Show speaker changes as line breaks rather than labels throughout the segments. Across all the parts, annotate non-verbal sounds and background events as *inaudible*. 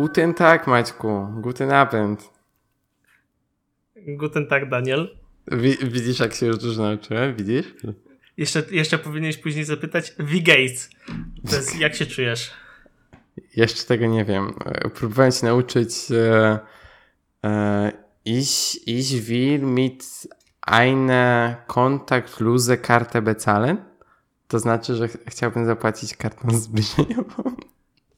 Guten Tag, Maćku. Guten Abend.
Guten Tag, Daniel.
Wi widzisz, jak się już dużo nauczyłem? Widzisz?
Jeszcze, jeszcze powinieneś później zapytać, wie Gates. To jest, jak się czujesz?
Jeszcze tego nie wiem. Próbowałem się nauczyć e, e, ich, ich will mit eine Kontaktlose Karte bezahlen. To znaczy, że ch chciałbym zapłacić kartą zbliżeniową.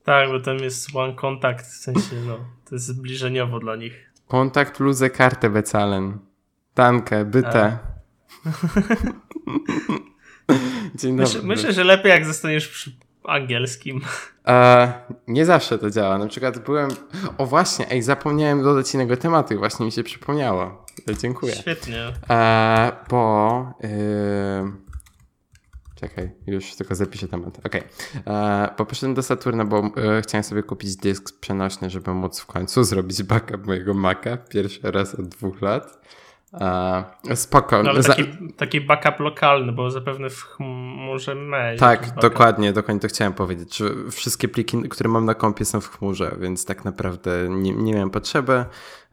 Tak, bo tam jest one contact, w sensie, no, to jest zbliżeniowo dla nich.
Kontaktlose Karte bezahlen. Danke, bitte. *laughs*
Dzień dobry. Myślę, myślę, że lepiej jak zostaniesz przy angielskim.
E, nie zawsze to działa. Na przykład byłem. O właśnie, ej, zapomniałem dodać innego tematu i właśnie mi się przypomniało. Dziękuję.
Świetnie.
E, bo. Yy... Czekaj, już tylko zapiszę temat. Okej. Okay. Bo poszedłem do Saturna, bo e, chciałem sobie kupić dysk przenośny, żeby móc w końcu zrobić backup mojego Maca. Pierwszy raz od dwóch lat. E, spoko.
No, ale taki, taki backup lokalny, bo zapewne w chmurze mail.
Tak, dokładnie, dokładnie to chciałem powiedzieć, że wszystkie pliki, które mam na kompie są w chmurze, więc tak naprawdę nie, nie miałem potrzeby,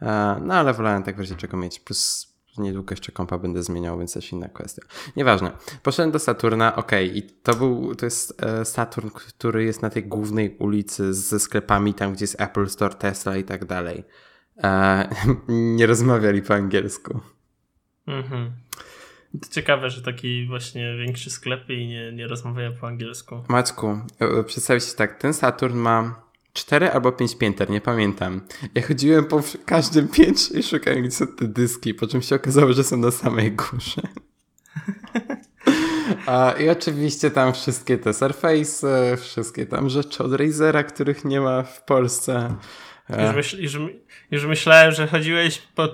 e, no ale wolałem tak w razie czego mieć, plus niedługo jeszcze kompa będę zmieniał, więc też inna kwestia. Nieważne. Poszedłem do Saturna, ok, i to był, to jest e, Saturn, który jest na tej głównej ulicy ze sklepami, tam gdzie jest Apple Store, Tesla i tak dalej. E, *laughs* nie rozmawiali po angielsku.
Mhm. To ciekawe, że taki właśnie większy sklep i nie, nie rozmawiają po angielsku.
Maćku, e, przedstawić się tak, ten Saturn ma 4 albo 5 pięter, nie pamiętam. Ja chodziłem po każdym piętrze i szukałem, gdzie są te dyski, po czym się okazało, że są na samej górze. I oczywiście tam wszystkie te Surface, wszystkie tam rzeczy od Razera, których nie ma w Polsce.
Już, myśl, już, już, myślałem, że chodziłeś po,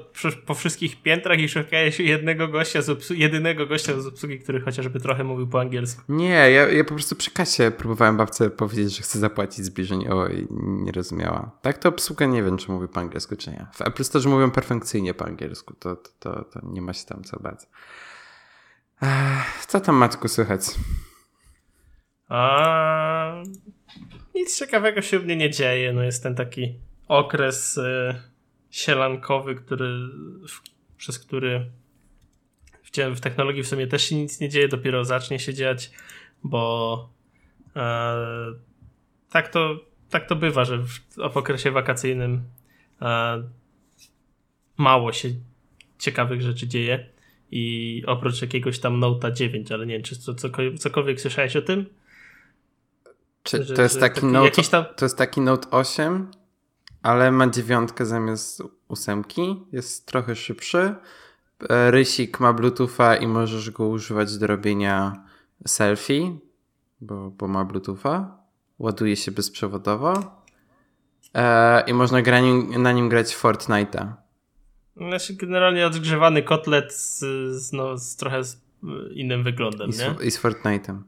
po wszystkich piętrach i szukałeś jednego gościa z obsługi, jedynego gościa z obsługi, który chociażby trochę mówił po angielsku.
Nie, ja, ja po prostu przy kasie próbowałem babce powiedzieć, że chcę zapłacić zbliżeniowo i nie rozumiała. Tak to obsługa nie wiem, czy mówi po angielsku, czy nie. W Apple Store mówią perfekcyjnie po angielsku, to, to, to, to nie ma się tam co bać. Co tam, Maćku, słychać?
A... Nic ciekawego się u mnie nie dzieje. No jest ten taki okres y, sielankowy, który, przez który w, w technologii w sumie też się nic nie dzieje, dopiero zacznie się dziać, bo e, tak, to, tak to bywa, że w, w okresie wakacyjnym e, mało się ciekawych rzeczy dzieje i oprócz jakiegoś tam Note'a 9, ale nie wiem, czy to, cokolwiek, cokolwiek słyszałeś o tym?
Czy że, to, jest taki taki note, tam... to jest taki Note 8? Ale ma dziewiątkę zamiast ósemki. Jest trochę szybszy. E, rysik ma Bluetootha i możesz go używać do robienia selfie, bo, bo ma Bluetootha. Ładuje się bezprzewodowo. E, I można gra nim, na nim grać Fortnite'a.
Znaczy generalnie odgrzewany kotlet z, z, no, z trochę z innym wyglądem,
I z,
nie?
I z Fortnite'em.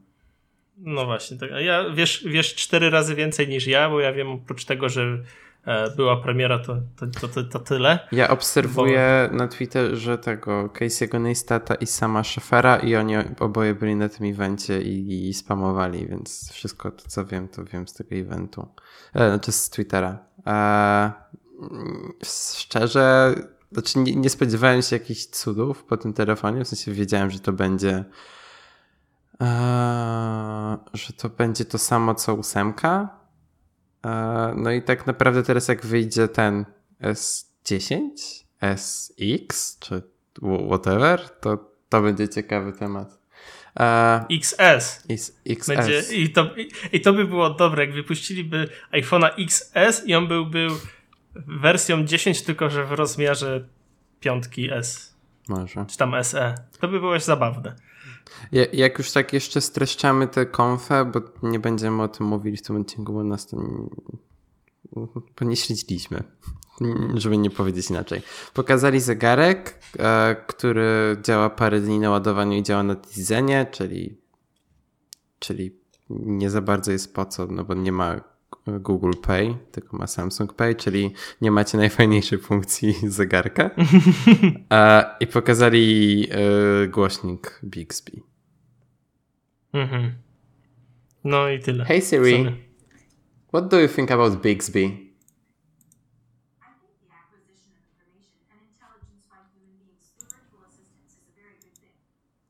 No właśnie, tak. Ja wiesz, wiesz cztery razy więcej niż ja, bo ja wiem oprócz tego, że E, była premiera, to, to, to, to tyle.
Ja obserwuję bo... na Twitterze tego Casey'ego Neistata i sama Szefera i oni oboje byli na tym evencie i, i spamowali, więc wszystko to, co wiem, to wiem z tego eventu. E, znaczy z Twittera. E, szczerze, znaczy nie, nie spodziewałem się jakichś cudów po tym telefonie, w sensie wiedziałem, że to będzie e, że to będzie to samo co ósemka, E, no i tak naprawdę teraz jak wyjdzie ten S10, SX, czy whatever, to to będzie ciekawy temat.
Uh, XS.
XS.
Będzie, i, to, i, I to by było dobre, jak wypuściliby iPhone'a XS i on byłby wersją 10, tylko że w rozmiarze piątki S.
Może.
Czy tam SE. To by było zabawne.
Jak już tak jeszcze streszczamy tę konfę, bo nie będziemy o tym mówili w tym odcinku, bo nas to bo nie śledziliśmy, żeby nie powiedzieć inaczej. Pokazali zegarek, e, który działa parę dni na ładowaniu i działa na Tizenie, czyli, czyli nie za bardzo jest po co, no bo nie ma Google Pay, tylko ma Samsung Pay, czyli nie macie najfajniejszej funkcji *laughs* zegarka. *laughs* E, I pokazali e, głośnik Bixby.
Mhm. No i tyle.
Hey Siri, Sorry. what do you think about Bixby?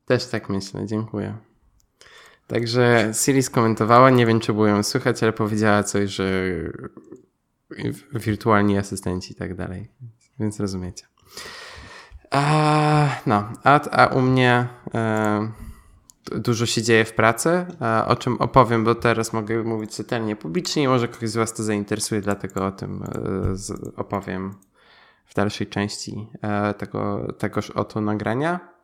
Też tak myślę, dziękuję. Także Siri skomentowała, nie wiem czy było ją słychać, ale powiedziała coś, że wirtualni asystenci i tak dalej. Więc rozumiecie. A, no, a, a u mnie e, dużo się dzieje w pracy, o czym opowiem, bo teraz mogę mówić czytelnie publicznie i może kogoś z Was to zainteresuje, dlatego o tym e, opowiem w dalszej części e, tego, tegoż oto nagrania.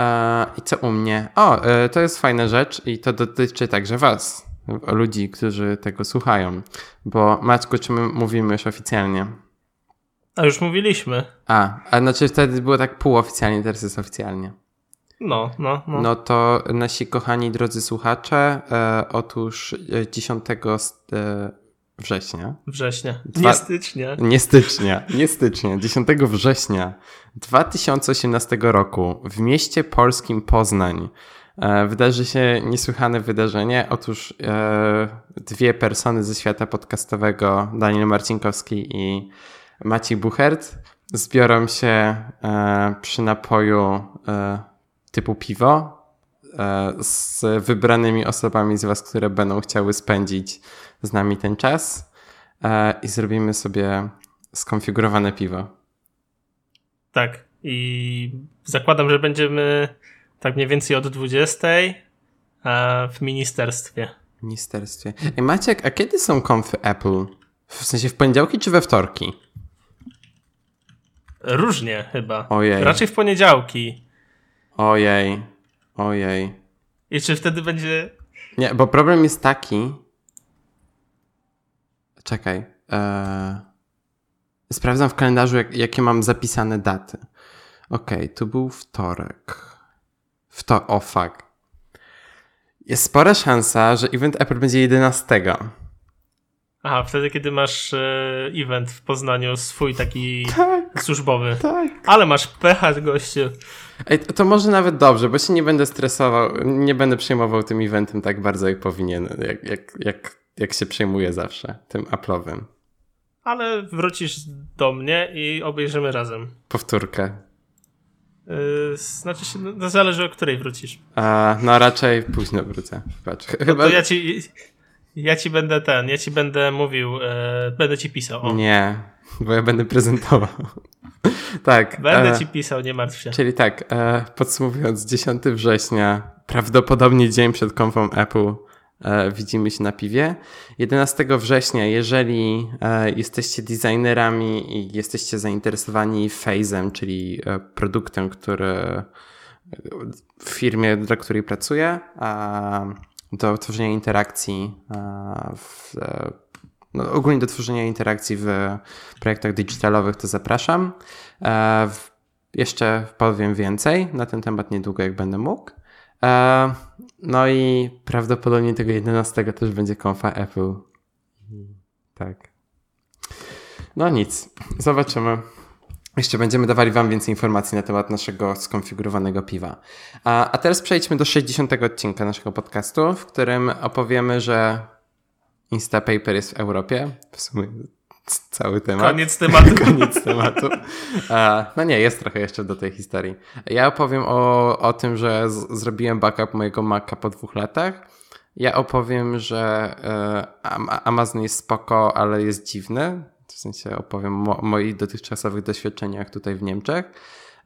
E, I co u mnie? O, e, to jest fajna rzecz i to dotyczy także Was, ludzi, którzy tego słuchają. Bo Maćku, czy my mówimy już oficjalnie?
A już mówiliśmy.
A, a znaczy wtedy było tak półoficjalnie, teraz jest oficjalnie.
No, no, no.
No to nasi kochani drodzy słuchacze, e, otóż 10 e, września.
Września. Dwa... Nie stycznia.
Nie stycznia, nie stycznia. 10 września 2018 roku w mieście polskim Poznań e, wydarzy się niesłychane wydarzenie. Otóż e, dwie persony ze świata podcastowego, Daniel Marcinkowski i Maciej Buchert, zbiorą się e, przy napoju e, typu piwo e, z wybranymi osobami z Was, które będą chciały spędzić z nami ten czas e, i zrobimy sobie skonfigurowane piwo.
Tak. I zakładam, że będziemy tak mniej więcej od 20 w ministerstwie.
W ministerstwie. Ej, Maciek, a kiedy są konfy Apple? W sensie w poniedziałki czy we wtorki?
Różnie chyba.
Ojej.
Raczej w poniedziałki.
Ojej. Ojej.
I czy wtedy będzie.
Nie, bo problem jest taki. Czekaj. Eee... Sprawdzam w kalendarzu, jak, jakie mam zapisane daty. Okej, okay, tu był wtorek. Wto o, fuck. Jest spora szansa, że event Apple będzie 11.
Aha, wtedy, kiedy masz e, event w Poznaniu, swój taki
tak,
służbowy.
Tak.
Ale masz pecha, gościu.
Ej, to może nawet dobrze, bo się nie będę stresował, nie będę przejmował tym eventem tak bardzo, jak powinien, jak, jak, jak, jak się przejmuje zawsze, tym Apple'owym.
Ale wrócisz do mnie i obejrzymy razem.
Powtórkę.
Yy, znaczy się, no, zależy o której wrócisz.
A, no raczej późno wrócę. Patrz,
no chyba... to ja ci, ja ci będę ten, ja ci będę mówił, e, będę ci pisał. O.
Nie, bo ja będę prezentował. tak.
Będę e, ci pisał, nie martw się.
Czyli tak, e, podsumowując, 10 września, prawdopodobnie dzień przed konfą Apple, widzimy się na piwie. 11 września, jeżeli e, jesteście designerami i jesteście zainteresowani Phase'em, czyli e, produktem, który w firmie, dla której pracuję, do tworzenia interakcji w, no, ogólnie do tworzenia interakcji w projektach digitalowych, to zapraszam. E, jeszcze powiem więcej na ten temat niedługo, jak będę mógł. E, no i prawdopodobnie tego 11 też będzie konfa Apple. Tak. No nic, zobaczymy. Jeszcze będziemy dawali Wam więcej informacji na temat naszego skonfigurowanego piwa. A, a teraz przejdźmy do 60 odcinka naszego podcastu, w którym opowiemy, że Instapaper jest w Europie. W sumie cały temat.
Koniec *laughs* tematu.
Koniec tematu. No nie, jest trochę jeszcze do tej historii. Ja opowiem o, o tym, że z, zrobiłem backup mojego Maca po dwóch latach. Ja opowiem, że e, Amazon jest spoko, ale jest dziwny w sensie opowiem o moich dotychczasowych doświadczeniach tutaj w Niemczech.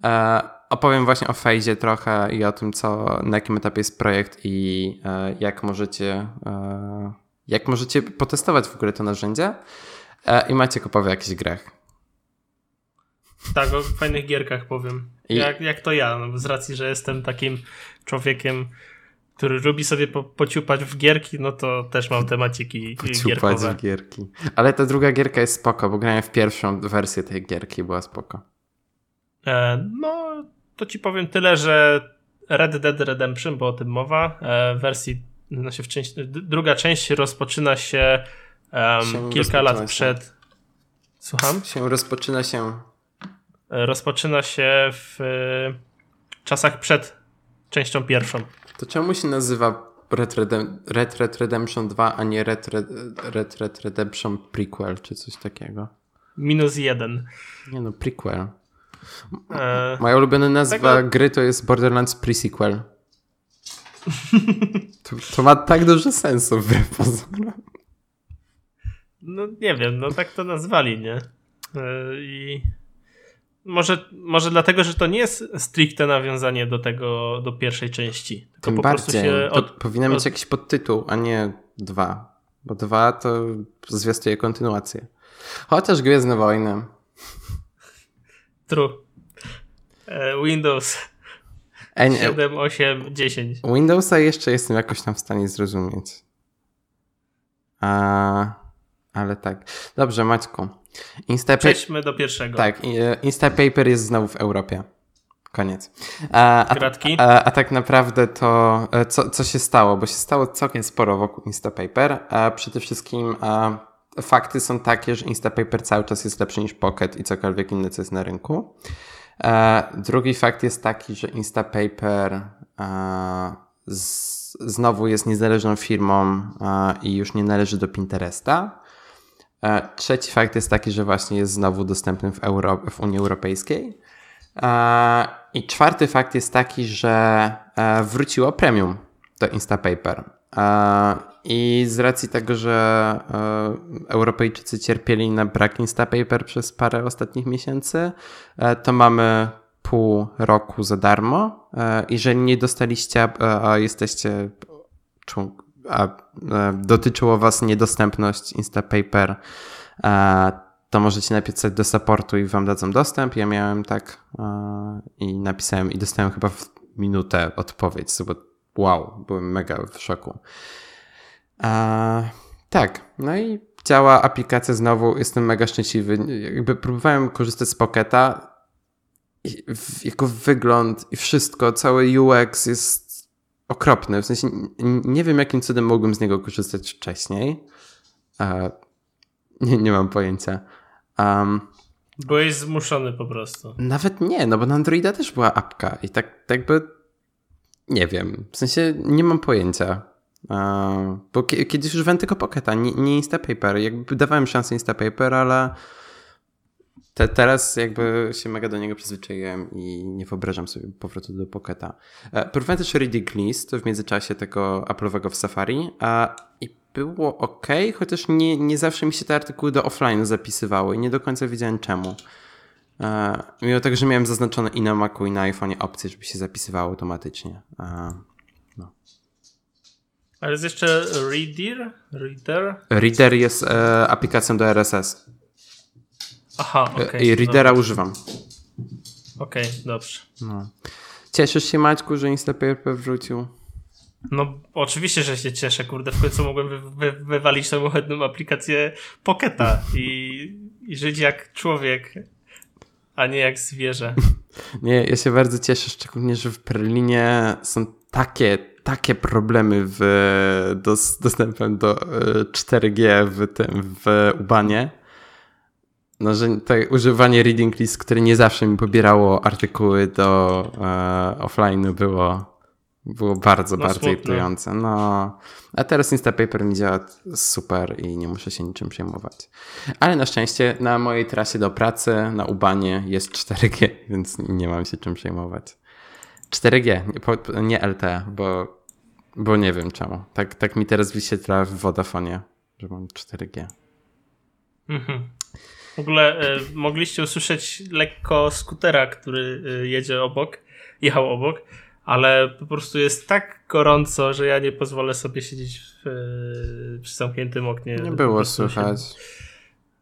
E, opowiem właśnie o Fejzie trochę i o tym, co, na jakim etapie jest projekt i e, jak możecie, jak możecie potestować w ogóle to narzędzie. E, I Maciek opowie o jakichś grach.
Tak, o fajnych gierkach powiem. I... Jak, jak to ja, no, z racji, że jestem takim człowiekiem, który lubi sobie po, pociupać w gierki, no to też mam temaciki pociupać gierkowe.
w gierki. Ale ta druga gierka jest spoko, bo grałem w pierwszą wersję tej gierki, była spoko.
E, no, to ci powiem tyle, że Red Dead Redemption, bo o tym mowa, e, wersji, znaczy w części, druga część rozpoczyna się, um, kilka lat się. przed... Słucham?
Się rozpoczyna się...
E, rozpoczyna się w e, czasach przed częścią pierwszą.
To czemu się nazywa Red, Redem Red, Red Redemption 2, a nie Red, Red, Red, Red Redemption Prequel, czy coś takiego?
Minus jeden.
Nie no, prequel. E, Moja ulubiona nazwa tego... gry to jest Borderlands Pre-Sequel. to, to, ma tak dużo sensu wbrew pozorom.
No nie wiem, no tak to nazwali, nie? E, I może, może dlatego, że to nie jest stricte nawiązanie do tego, do pierwszej części.
Tylko Tym po bardziej. Się od, powinien od... mieć jakiś podtytuł, a nie dwa. Bo dwa to zwiastuje kontynuację. Chociaż Gwiezdne Wojny.
True. E, Windows. N 7, 8, 10.
Windowsa jeszcze jestem jakoś tam w stanie zrozumieć. A, ale tak. Dobrze, Maćku.
Instapa Przejdźmy do pierwszego.
Tak, e, Instapaper jest znowu w Europie. Koniec. A, a, a, a, tak naprawdę to, e, co, co się stało? Bo się stało całkiem sporo wokół Instapaper. A przede wszystkim a, fakty są takie, że Instapaper cały czas jest lepszy niż Pocket i cokolwiek inne, co jest na rynku. A, drugi fakt jest taki, że Instapaper a, z, znowu jest niezależną firmą a, i już nie należy do Pinteresta. A, trzeci fakt jest taki, że właśnie jest znowu dostępny w, Euro w Unii Europejskiej. I czwarty fakt jest taki, że e, wróciło premium do Instapaper. I z racji tego, że e, Europejczycy cierpieli na brak Instapaper przez parę ostatnich miesięcy, e, to mamy pół roku za darmo. Jeżeli nie dostaliście, a jesteście a dotyczyło Was niedostępność Instapaper, to możecie napisać do supportu i wam dadzą dostęp. Ja miałem tak yy, i napisałem i dostałem chyba w minutę odpowiedź, bo wow, byłem mega w szoku. E, tak, no i działa aplikacja znowu, jestem mega szczęśliwy. Jakby próbowałem korzystać z Pocketa jego wygląd i wszystko, cały UX jest okropny. W sensie nie wiem, jakim cudem mogłem z niego korzystać wcześniej. E, nie, nie mam pojęcia. Um,
Byłeś zmuszony po prostu.
Nawet nie, no bo na Androida też była apka i tak, tak jakby nie wiem, w sensie nie mam pojęcia. Uh, bo kiedyś używałem tylko Pocketa, nie, nie Instapaper. Jakby dawałem szansę Instapaper, ale te, teraz jakby się mega do niego przyzwyczaiłem i nie wyobrażam sobie powrotu do Pocketa. E, próbowałem też Reading List w międzyczasie tego Apple'owego w Safari a, i było ok, chociaż nie, nie zawsze mi się te artykuły do offline zapisywały i nie do końca wiedziałem czemu. E, mimo tego, że miałem zaznaczone i na Macu i na iPhone opcje, żeby się zapisywało automatycznie. E,
no. Ale jest jeszcze Reader? Reader?
Reader jest e, aplikacją do RSS.
Aha, e. Okay,
I Readera dobra. używam.
Okej, okay, dobrze. No.
Cieszysz się, Maćku, że Instapaper wrzucił?
No, oczywiście, że się cieszę, kurde. W końcu mogłem wy, wy, wywalić samochodną aplikację Pocketa i, i żyć jak człowiek, a nie jak zwierzę. *laughs*
Nie, ja się bardzo cieszę, szczególnie, że w Berlinie są takie, takie problemy w, do, z dostępem do 4G e, w tym, w Ubanie. No, że to używanie reading list, które nie zawsze mi pobierało artykuły do e, offline było było bardzo, no, bardzo irytujące. No, a teraz Instapaper mi działa super i nie muszę się niczym przejmować. Ale na szczęście na mojej trasie do pracy, na Ubanie jest 4G, *laughs* więc nie mam się czym przejmować. 4G, nie LTE, bo, bo nie wiem czemu. Tak, tak mi teraz wyświetla w Vodafonie, że mam 4G.
Mhm. W ogóle y, mogliście usłyszeć lekko skutera, który y, jedzie obok, jechał obok ale po prostu jest tak gorąco, że ja nie pozwolę sobie siedzieć w, e, przy zamkniętym oknie.
Nie było słychać. Się...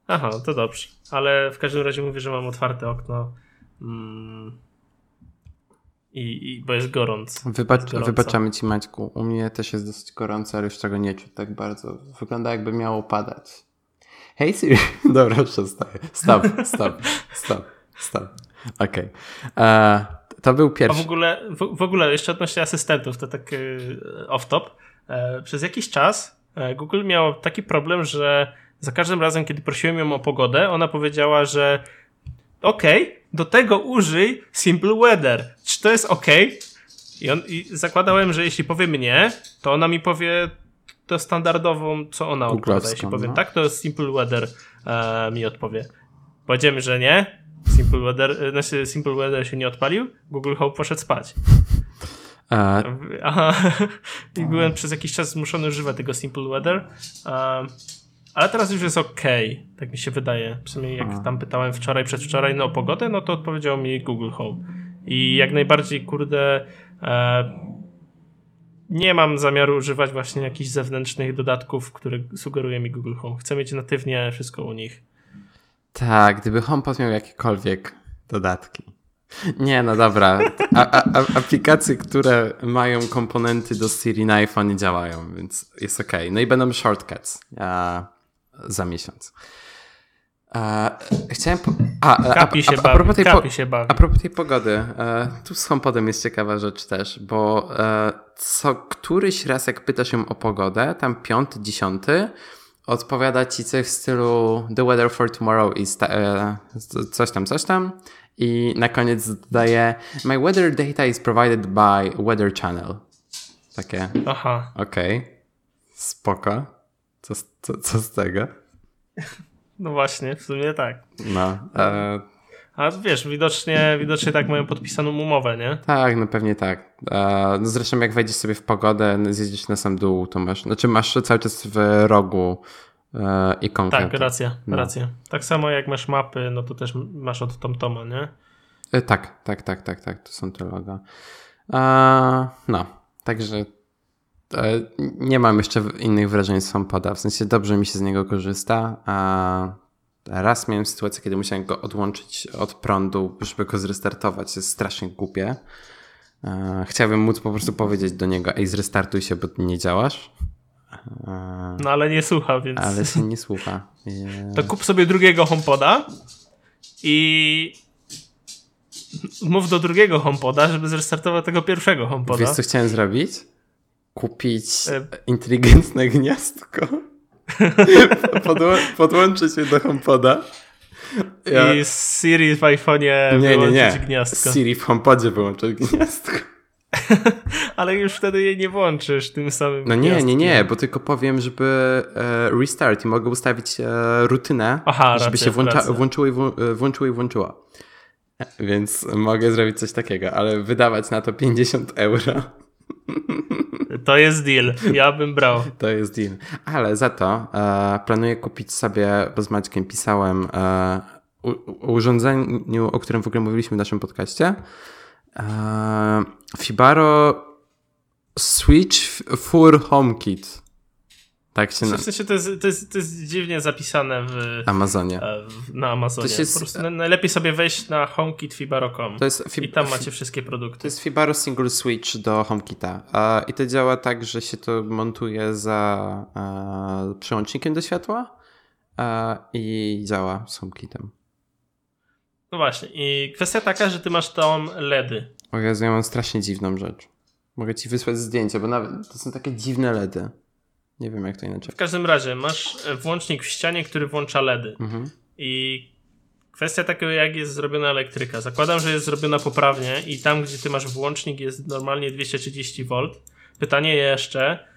Aha, to dobrze. Ale w każdym razie mówię, że mam otwarte okno. Mm. I, i, bo jest gorąco.
Wybacz, wybaczamy ci Maćku. U mnie też jest dosyć gorąco, ale już tego nie czuć tak bardzo. Wygląda jakby miało padać. Hej Siri. *laughs* Dobra, przestaję. Stop, stop, stop, stop. Okej. Okay. E, to był pierwszy.
A w ogóle, w, w ogóle jeszcze odnośnie asystentów, to tak y, off-top. E, przez jakiś czas e, Google miał taki problem, że za każdym razem, kiedy prosiłem ją o pogodę, ona powiedziała, że OK, do tego użyj Simple Weather. Czy to jest OK? I, on, I zakładałem, że jeśli powiem nie, to ona mi powie to standardową, co ona odpowiada. Jeśli powiem no. tak, to Simple Weather e, mi odpowie. Powiedziemy, że nie, Simple Weather, e, znaczy Simple Weather się nie odpalił, Google Home poszedł spać.
A, *laughs*
Aha. I byłem przez jakiś czas zmuszony używać tego Simple Weather. Um, ale teraz już jest ok, tak mi się wydaje. Przynajmniej jak tam pytałem wczoraj, przedwczoraj no, o pogodę, no to odpowiedział mi Google Home. I jak najbardziej, kurde, e, nie mam zamiaru używać właśnie jakichś zewnętrznych dodatków, które sugeruje mi Google Home. Chcę mieć natywnie wszystko u nich.
tak, gdyby HomePod miał jakiekolwiek dodatki. Nie, no dobra. A, a, aplikacje, które mają komponenty do Siri na iPhone nie działają, więc jest ok. No i będą shortcuts za miesiąc. A, chciałem. Po... A, a, a,
się
a, a, propos tej po...
kapi się bawi.
A propos tej pogody, e, tu z HomePodem jest ciekawa rzecz też, bo e, co któryś raz jak pytasz ją o pogodę, tam piąty, dziesiąty, odpowiada ci coś w stylu The weather for tomorrow is ta, e, coś tam, coś tam i na koniec dodaje My weather data is provided by Weather Channel. Takie,
Aha.
okej, spoko. Co, co, co z tego? *laughs*
No właśnie, w sumie tak.
No, e,
A wiesz, widocznie, widocznie tak mają podpisaną umowę, nie?
Tak, no pewnie tak. E, no zresztą jak wejdziesz sobie w pogodę, no zjedziesz na sam dół, to masz, znaczy masz cały czas w rogu e, ikonkę.
Tak, racja,
No.
racja. Tak samo jak masz mapy, no to też masz od TomToma, nie?
E, tak, tak, tak, tak, tak, to są te loga. E, no, także nie mam jeszcze innych wrażeń z HomePoda, w sensie dobrze mi się z niego korzysta, a raz miałem sytuację, kiedy musiałem go odłączyć od prądu, żeby go zrestartować, to jest strasznie głupie. E, chciałbym móc po prostu powiedzieć do niego, ej zrestartuj się, bo nie działasz. E,
No ale nie słucha, więc
ale się nie słucha. *laughs* E,
to kup sobie drugiego HomePoda i mów do drugiego HomePoda, żeby zrestartował tego pierwszego HomePoda.
Wiesz, co chciałem zrobić? Kupić
E.
inteligentne gniazdko. *laughs* Podło- podłączyć je do HomePoda. Ja...
I z Siri w iPhone'ie
Nie, nie,
wyłączyć
nie.
gniazdko.
Siri w HomePodzie wyłączyć gniazdko. *laughs*
Ale już wtedy jej nie włączysz tym samym
No nie, nie,
gniazdkiem.
nie, bo tylko powiem, żeby e, restart i mogę ustawić e, rutynę,
Aha,
żeby się włącza, włączyło, i włą- włączyło i Więc mogę zrobić coś takiego, ale wydawać na to 50 euro
To jest deal. Ja bym brał.
To jest deal. Ale za to e, planuję kupić sobie, bo z Maćkiem pisałem e, u, urządzeniu, o którym w ogóle mówiliśmy w naszym podcaście. E, Fibaro Switch for HomeKit. Tak się na
W sensie to jest, to jest, to jest dziwnie zapisane w,
Amazonie.
e, w, na Amazonie.
To s-
Po najlepiej sobie wejść na HomeKit.fibaro.com
To jest, fib-
i tam macie wszystkie
to
produkty.
jest Fibaro Single Switch do HomeKita. I to działa tak, że się to montuje za e, przełącznikiem do światła e, i działa z HomeKitem.
No właśnie. I kwestia taka, że ty masz tam LEDy.
O Jezu, ja mam strasznie dziwną rzecz. Mogę ci wysłać zdjęcie, bo nawet to są takie dziwne LEDy. Nie wiem jak to inaczej.
W każdym razie masz e, włącznik w ścianie, który włącza LEDy.
Mhm.
I kwestia takiego, jak jest zrobiona elektryka. Zakładam, że jest zrobiona poprawnie i tam, gdzie ty masz włącznik, jest normalnie 230 V. Pytanie jeszcze,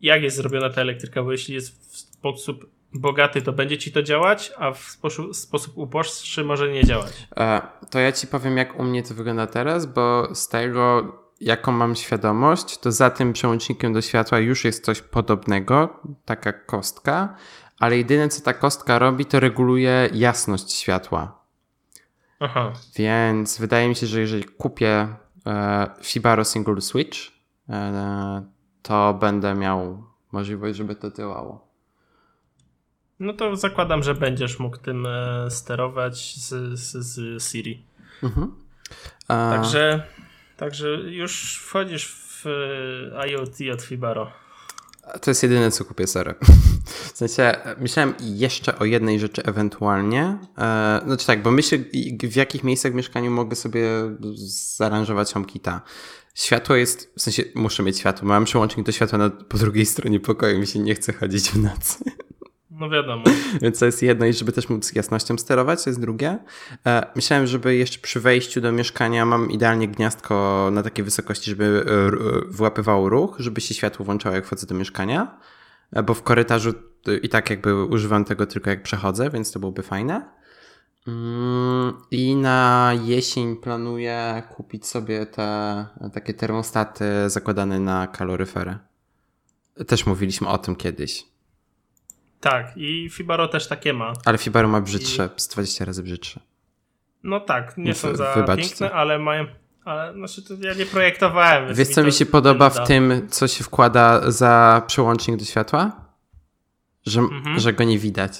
jak jest zrobiona ta elektryka, bo jeśli jest w sposób bogaty, to będzie ci to działać, a w sposób, sposób uboższy może nie działać.
E, to ja ci powiem jak u mnie to wygląda teraz, bo z tego jaką mam świadomość, to za tym przełącznikiem do światła już jest coś podobnego, taka kostka, ale jedyne co ta kostka robi, to reguluje jasność światła.
Aha.
Więc wydaje mi się, że jeżeli kupię e, Fibaro Single Switch, e, to będę miał możliwość, żeby to działało.
No to zakładam, że będziesz mógł tym e, sterować z, z, z Siri.
Mhm. E,
Także, także już wchodzisz w e, IoT od Fibaro.
To jest jedyne, co kupię, sorry. *laughs* W sensie, e, myślałem jeszcze o jednej rzeczy ewentualnie. E, znaczy tak, bo myślę, w jakich miejscach w mieszkaniu mogę sobie zaaranżować HomeKita. Światło jest, w sensie muszę mieć światło. Mam przełącznik do światła na, po drugiej stronie pokoju, mi się nie chce chodzić w nocy. *laughs*
No wiadomo. *laughs*
Więc to jest jedno i żeby też móc jasnością sterować, to jest drugie. E, myślałem, żeby jeszcze przy wejściu do mieszkania mam idealnie gniazdko na takiej wysokości, żeby e, e, wyłapywało ruch, żeby się światło włączało jak wchodzę do mieszkania, bo w korytarzu i tak jakby używam tego tylko jak przechodzę, więc to byłoby fajne. Mm, I na jesień planuję kupić sobie te takie termostaty zakładane na kaloryfery. Też mówiliśmy o tym kiedyś.
Tak, i Fibaro też takie ma.
Ale Fibaro ma brzydsze, I... z 20 razy brzydsze.
No tak, nie są za piękne, ale mają. Ale znaczy to ja nie projektowałem.
Wiesz, co mi się podoba w tym, co się wkłada za przełącznik do światła? Że, mhm. że go nie widać.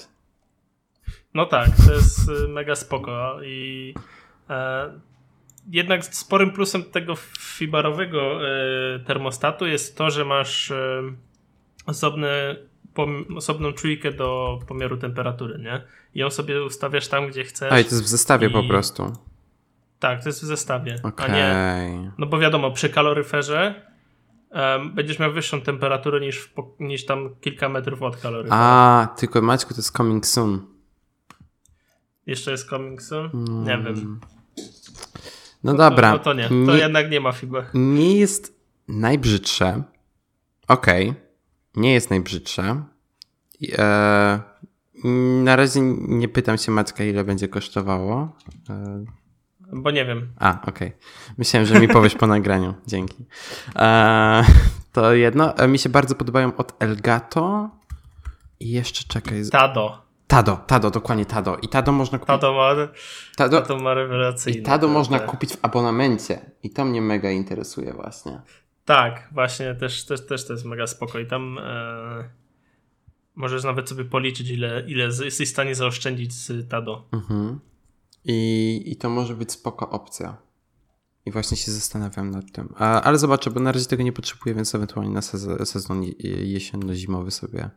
No tak, to jest y, mega spoko i e, jednak sporym plusem tego fibarowego e, termostatu jest to, że masz e, osobne, pom, osobną czujkę do pomiaru temperatury, nie? I ją sobie ustawiasz tam, gdzie chcesz.
A i to jest w zestawie i... po prostu.
Tak, to jest w zestawie.
Okay.
A nie. No bo wiadomo, przy kaloryferze um, będziesz miał wyższą temperaturę niż, niż tam kilka metrów od kaloryfera.
A, tylko Maćku, to jest coming soon.
Jeszcze jest coming soon? Mm. Nie wiem.
No, no dobra.
No to nie, to nie, jednak nie ma FIBA.
Nie jest najbrzydsze. Okej. Okay. Nie jest najbrzydsze. Eee, na razie nie pytam się Maćka, ile będzie kosztowało. Eee.
Bo nie wiem.
A, okej. Okay. Myślałem, że mi powiesz po *laughs* nagraniu. Dzięki. Eee, to jedno. E, mi się bardzo podobają od Elgato. I jeszcze czekaj.
Tado.
Tado, Tado, dokładnie Tado. I Tado można kupić.
Tado ma, Tado, Tado ma rewelacyjne.
I Tado można kupić w abonamencie. I to mnie mega interesuje właśnie.
Tak, właśnie też, też, też to jest mega spoko. I tam e, możesz nawet sobie policzyć, ile, ile jesteś w stanie zaoszczędzić z Tado.
Mhm. I, I to może być spoko opcja. I właśnie się zastanawiam nad tym. A, ale zobaczę, bo na razie tego nie potrzebuję, więc ewentualnie na sezon, sezon jesienno-zimowy sobie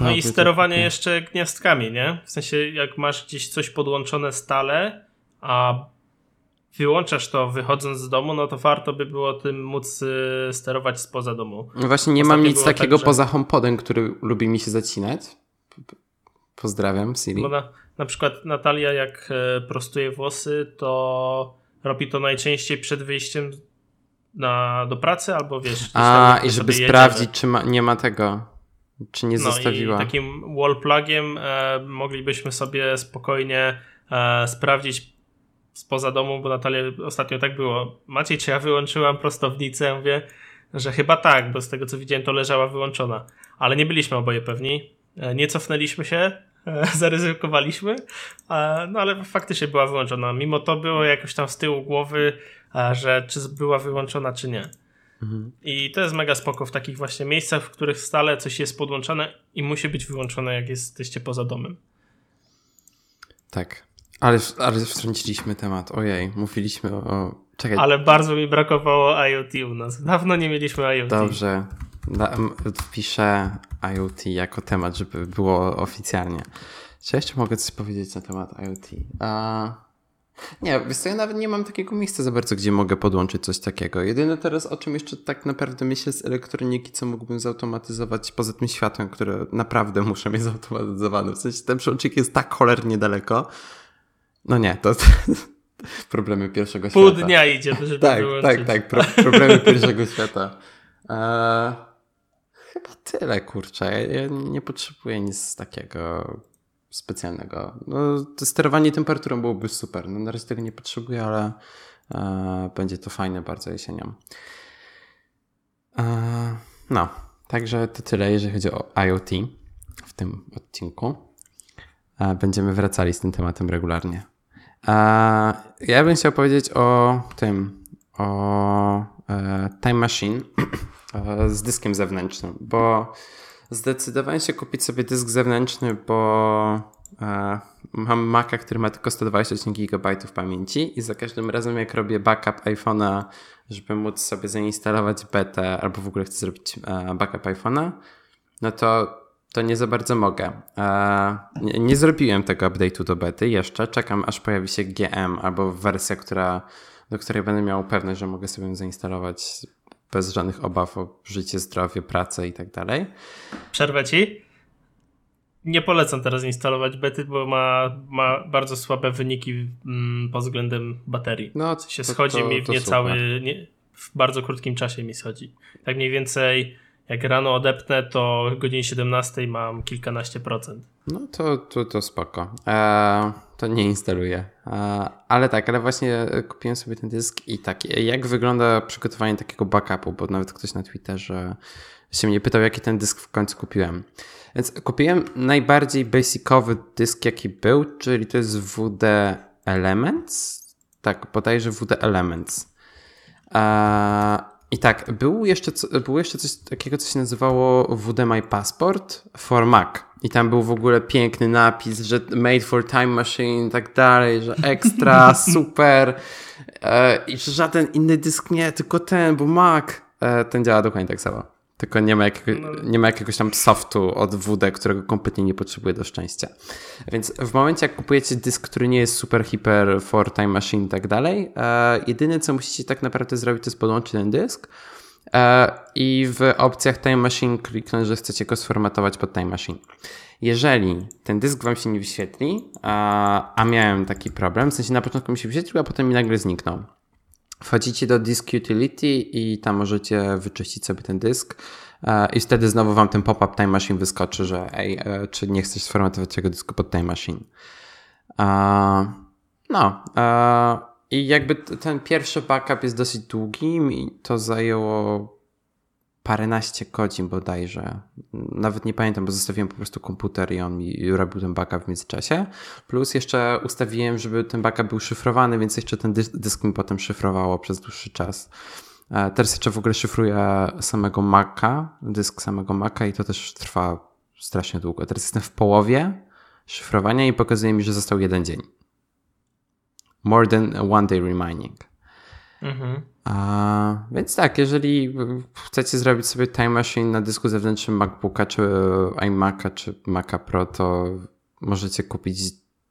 no i sterowanie jeszcze gniazdkami, nie? W sensie, jak masz gdzieś coś podłączone stale, a wyłączasz to wychodząc z domu, no to warto by było tym móc y, sterować spoza domu.
No właśnie nie Ostatnio mam nic takiego tak, że... poza HomePodem, który lubi mi się zacinać. Pozdrawiam, Siri.
Bo na, na przykład Natalia jak e, prostuje włosy, to robi to najczęściej przed wyjściem na, do pracy albo wiesz...
A, i żeby sprawdzić, czy ma, nie ma tego czy nie no zostawiła?
I takim wall plugiem e, moglibyśmy sobie spokojnie e, sprawdzić spoza domu, bo Natalia ostatnio tak było. Maciej, czy ja wyłączyłam prostownicę? Ja mówię, że chyba tak, bo z tego co widziałem, to leżała wyłączona. Ale nie byliśmy oboje pewni. E, nie cofnęliśmy się, e, *laughs* zaryzykowaliśmy, e, no ale faktycznie była wyłączona. Mimo to było jakoś tam z tyłu głowy, że czy była wyłączona, czy nie. Mhm. I to jest mega spoko w takich właśnie miejscach, w których stale coś jest podłączone i musi być wyłączone, jak jesteście poza domem.
Tak. Ale, ale wtrąciliśmy temat. Ojej, mówiliśmy o.
Czekaj. Ale bardzo mi brakowało IoT u nas. Dawno nie mieliśmy IoT.
Dobrze. wpiszę IoT jako temat, żeby było oficjalnie. Czy jeszcze mogę coś powiedzieć na temat IoT? A... Nie, wiesz co, ja nawet nie mam takiego miejsca za bardzo, gdzie mogę podłączyć coś takiego. Jedyne teraz, o czym jeszcze tak naprawdę myślę z elektroniki, co mógłbym zautomatyzować poza tym światłem, które naprawdę muszę mieć zautomatyzowane. W sensie ten przełącznik jest tak cholernie daleko. No nie, to, *laughs* problemy pierwszego świata.
Pół dnia idzie, żeby *laughs*
Tak, wyłączyć. tak, tak, pro, problemy pierwszego świata. Eee, chyba tyle, kurczę. Ja, nie potrzebuję nic takiego specjalnego. No, sterowanie temperaturą byłoby super. No, na razie tego nie potrzebuję, ale e, będzie to fajne bardzo jesienią. E, no, także to tyle, jeżeli chodzi o IoT w tym odcinku. E, będziemy wracali z tym tematem regularnie. Ja bym chciał powiedzieć o tym, o e, Time Machine *clears throat* e, z dyskiem zewnętrznym, bo Zdecydowałem się kupić sobie dysk zewnętrzny, bo e, mam Maca, który ma tylko 128 GB pamięci i za każdym razem jak robię backup iPhone'a, żeby móc sobie zainstalować betę albo w ogóle chcę zrobić backup iPhone'a, no to to nie za bardzo mogę. E, nie, nie, zrobiłem tego update'u do bety jeszcze. Czekam aż pojawi się GM albo wersja, która, do której będę miał pewność, że mogę sobie zainstalować bez żadnych obaw o życie, zdrowie, pracę i tak dalej.
Przerwę ci. Nie polecam teraz instalować bety, bo ma, ma bardzo słabe wyniki mm, pod względem baterii. No, się to, schodzi to, mi w niecały, nie, w bardzo krótkim czasie mi schodzi. Tak mniej więcej jak rano odepnę, to o godzinie 17 mam kilkanaście procent.
No to, to, to spoko. Eee, to nie instaluję. Eee, ale tak, ale właśnie kupiłem sobie ten dysk i tak, jak wygląda przygotowanie takiego backupu, bo nawet ktoś na Twitterze się mnie pytał, jaki ten dysk w końcu kupiłem. Więc kupiłem najbardziej basicowy dysk, jaki był, czyli to jest WD Elements. Tak, bodajże WD Elements. Eee, I tak, był jeszcze, było jeszcze coś takiego, co się nazywało WD My Passport for Mac. I tam był w ogóle piękny napis, że made for time machine i tak dalej, że ekstra, *laughs* super. Eee, I że żaden inny dysk nie, tylko ten, bo Mac. Eee, ten działa dokładnie tak samo. Tylko nie ma, jakiego, no. nie ma jakiegoś tam softu od WD, którego kompletnie nie potrzebuje do szczęścia. Więc w momencie, jak kupujecie dysk, który nie jest super, hiper, for time machine i tak dalej, e, jedyne co musicie tak naprawdę zrobić, to jest podłączyć ten dysk e, i w opcjach time machine kliknąć, że chcecie go sformatować pod time machine. Jeżeli ten dysk wam się nie wyświetli, a, a miałem taki problem, w sensie na początku mi się wyświetlił, a potem mi nagle zniknął Wchodzicie do Disk Utility i tam możecie wyczyścić sobie ten dysk e, i wtedy znowu wam ten pop-up Time Machine wyskoczy, że ej, e, czy nie chcesz sformatować tego dysku pod Time Machine. No. I jakby ten pierwszy backup jest dosyć długi i to zajęło paręnaście godzin bodajże. Nawet nie pamiętam, bo zostawiłem po prostu komputer i on mi robił ten backup w międzyczasie. Plus jeszcze ustawiłem, żeby ten backup był szyfrowany, więc jeszcze ten dysk mi potem szyfrowało przez dłuższy czas. E, teraz jeszcze w ogóle szyfruję samego Maca, dysk samego Maca i to też trwa strasznie długo. Teraz jestem w połowie szyfrowania i pokazuje mi, że został jeden dzień. More than one day remaining. Mhm. A, więc tak, jeżeli chcecie zrobić sobie Time Machine na dysku zewnętrznym MacBooka, czy iMac'a, czy Maca Pro, to możecie kupić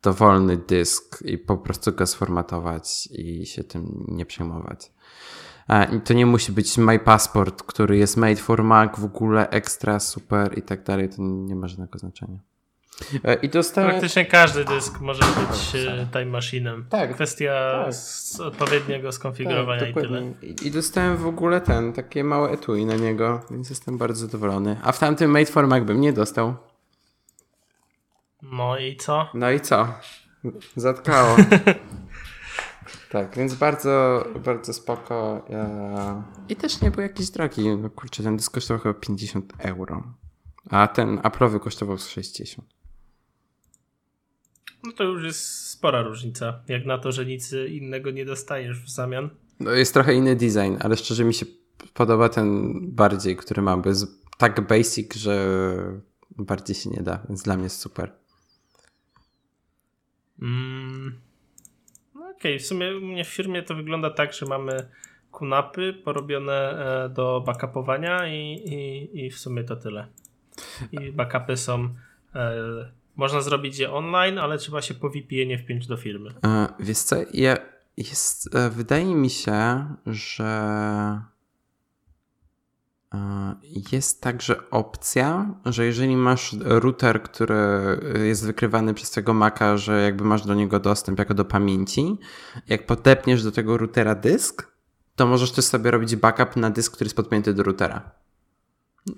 dowolny dysk i po prostu go sformatować i się tym nie przejmować. I to nie musi być My Passport, który jest made for Mac, w ogóle ekstra, super i tak dalej. To nie ma żadnego znaczenia.
E, I dostałem... Praktycznie każdy dysk może być e, time machine'em. Tak. Kwestia tak. odpowiedniego skonfigurowania tak, i tyle.
I dostałem w ogóle ten, takie małe etui na niego, więc jestem bardzo zadowolony. A w tamtym Made for Mac bym nie dostał.
No i co?
No i co? Zatkało. *laughs* tak, więc bardzo, bardzo spoko. I też nie był jakiś drogi. No kurczę, ten dysk kosztował chyba 50 euro. A ten Apple'owy kosztował 60.
No to już jest spora różnica. Jak na to, że nic innego nie dostajesz w zamian.
No jest trochę inny design, ale szczerze mi się podoba ten bardziej, który mam, bo jest tak basic, że bardziej się nie da, więc dla mnie jest super.
Mm. No okej, okay. w sumie u mnie w firmie to wygląda tak, że mamy kunapy porobione e, do backupowania i, i, i w sumie to tyle. I backupy są e, można zrobić je online, ale trzeba się po VPN-ie wpiąć do firmy.
E, wiesz co, ja, jest, e, wydaje mi się, że e, jest także opcja, że jeżeli masz router, który jest wykrywany przez tego Maca, że jakby masz do niego dostęp jako do pamięci, jak podepniesz do tego routera dysk, to możesz też sobie robić backup na dysk, który jest podpięty do routera.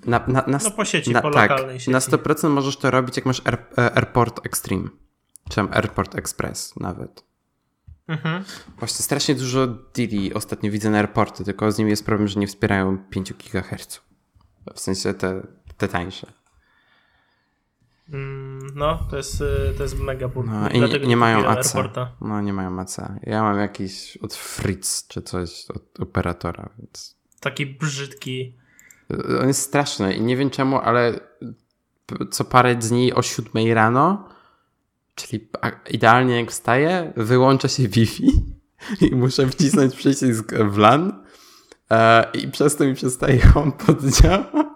Na, na, na, no po sieci, na, po tak, lokalnej sieci.
Na 100% możesz to robić, jak masz Air, e, Airport Extreme. Czy tam Airport Express nawet. Mhm. Właśnie strasznie dużo Dili ostatnio widzę na airporty, tylko z nimi jest problem, że nie wspierają 5 GHz. W sensie te, te tańsze.
Mm, no, to jest, y, to jest mega ból.
No, i nie, nie mają AC. Airporta. No, nie mają AC. Ja mam jakiś od Fritz czy coś od operatora, więc.
Taki brzydki
on jest straszny i nie wiem czemu, ale co parę dni o 7 rano, czyli idealnie jak wstaję, wyłącza się Wi-Fi *laughs* i muszę wcisnąć przycisk w LAN e, i przez to mi przestaje on poddziałać.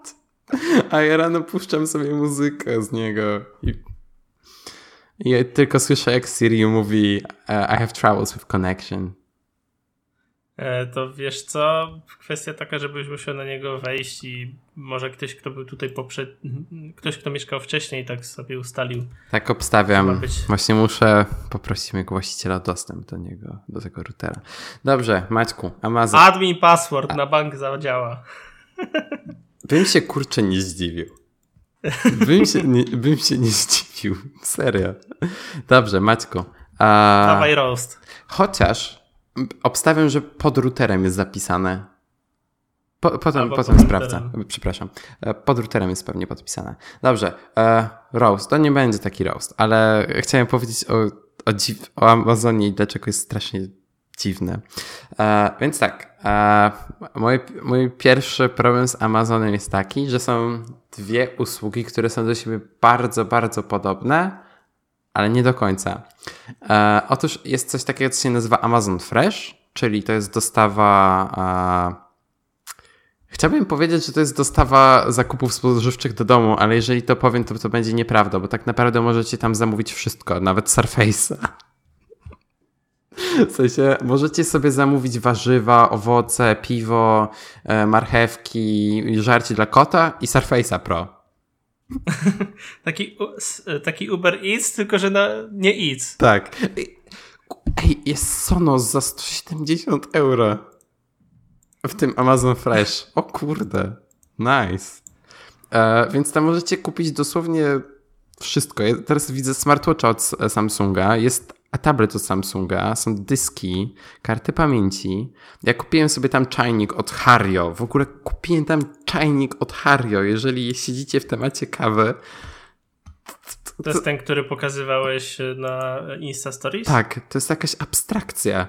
A ja rano puszczam sobie muzykę z niego i, i tylko słyszę jak Siri mówi e, I have troubles with connection.
E, to wiesz co, kwestia taka, żebyś musiał na niego wejść i może ktoś, kto był tutaj poprzed... ktoś, kto mieszkał wcześniej, tak sobie ustalił.
Tak obstawiam. Być... Właśnie muszę poprosić mojego właściciela o dostęp do niego, do tego routera. Dobrze, Maćku, Amazon.
Admin password A... na bank zadziała. *laughs*
bym się kurczę nie zdziwił. Bym się nie, bym się nie zdziwił. Serio. Dobrze, Maćku.
A... Dawaj roast.
Chociaż obstawiam, że pod routerem jest zapisane. Po, potem potem sprawdzę. Przepraszam. E, pod routerem jest pewnie podpisane. Dobrze. E, roast. To nie będzie taki roast, ale chciałem powiedzieć o, o, dziw, o Amazonie i dlaczego jest strasznie dziwne. E, więc tak. E, mój, mój pierwszy problem z Amazonem jest taki, że są dwie usługi, które są do siebie bardzo, bardzo podobne, ale nie do końca. E, otóż jest coś takiego, co się nazywa Amazon Fresh, czyli to jest dostawa. E, Chciałbym powiedzieć, że to jest dostawa zakupów spożywczych do domu, ale jeżeli to powiem, to to będzie nieprawda, bo tak naprawdę możecie tam zamówić wszystko, nawet Surface'a. W sensie, możecie sobie zamówić warzywa, owoce, piwo, e, marchewki, żarcie dla kota i Surface'a Pro. *laughs*
taki, taki Uber Eats, tylko że na, nie Eats.
Tak. Ej, jest Sonos za 170 euro. W tym Amazon Fresh. O kurde. Nice. E, więc tam możecie kupić dosłownie wszystko. Ja teraz widzę smartwatcha od Samsunga. Jest a tablet od Samsunga, są dyski, karty pamięci. Ja kupiłem sobie tam czajnik od Hario. W ogóle kupiłem tam czajnik od Hario. Jeżeli siedzicie w temacie kawy.
To, to jest ten, który pokazywałeś na Insta Stories?
Tak, to jest jakaś abstrakcja.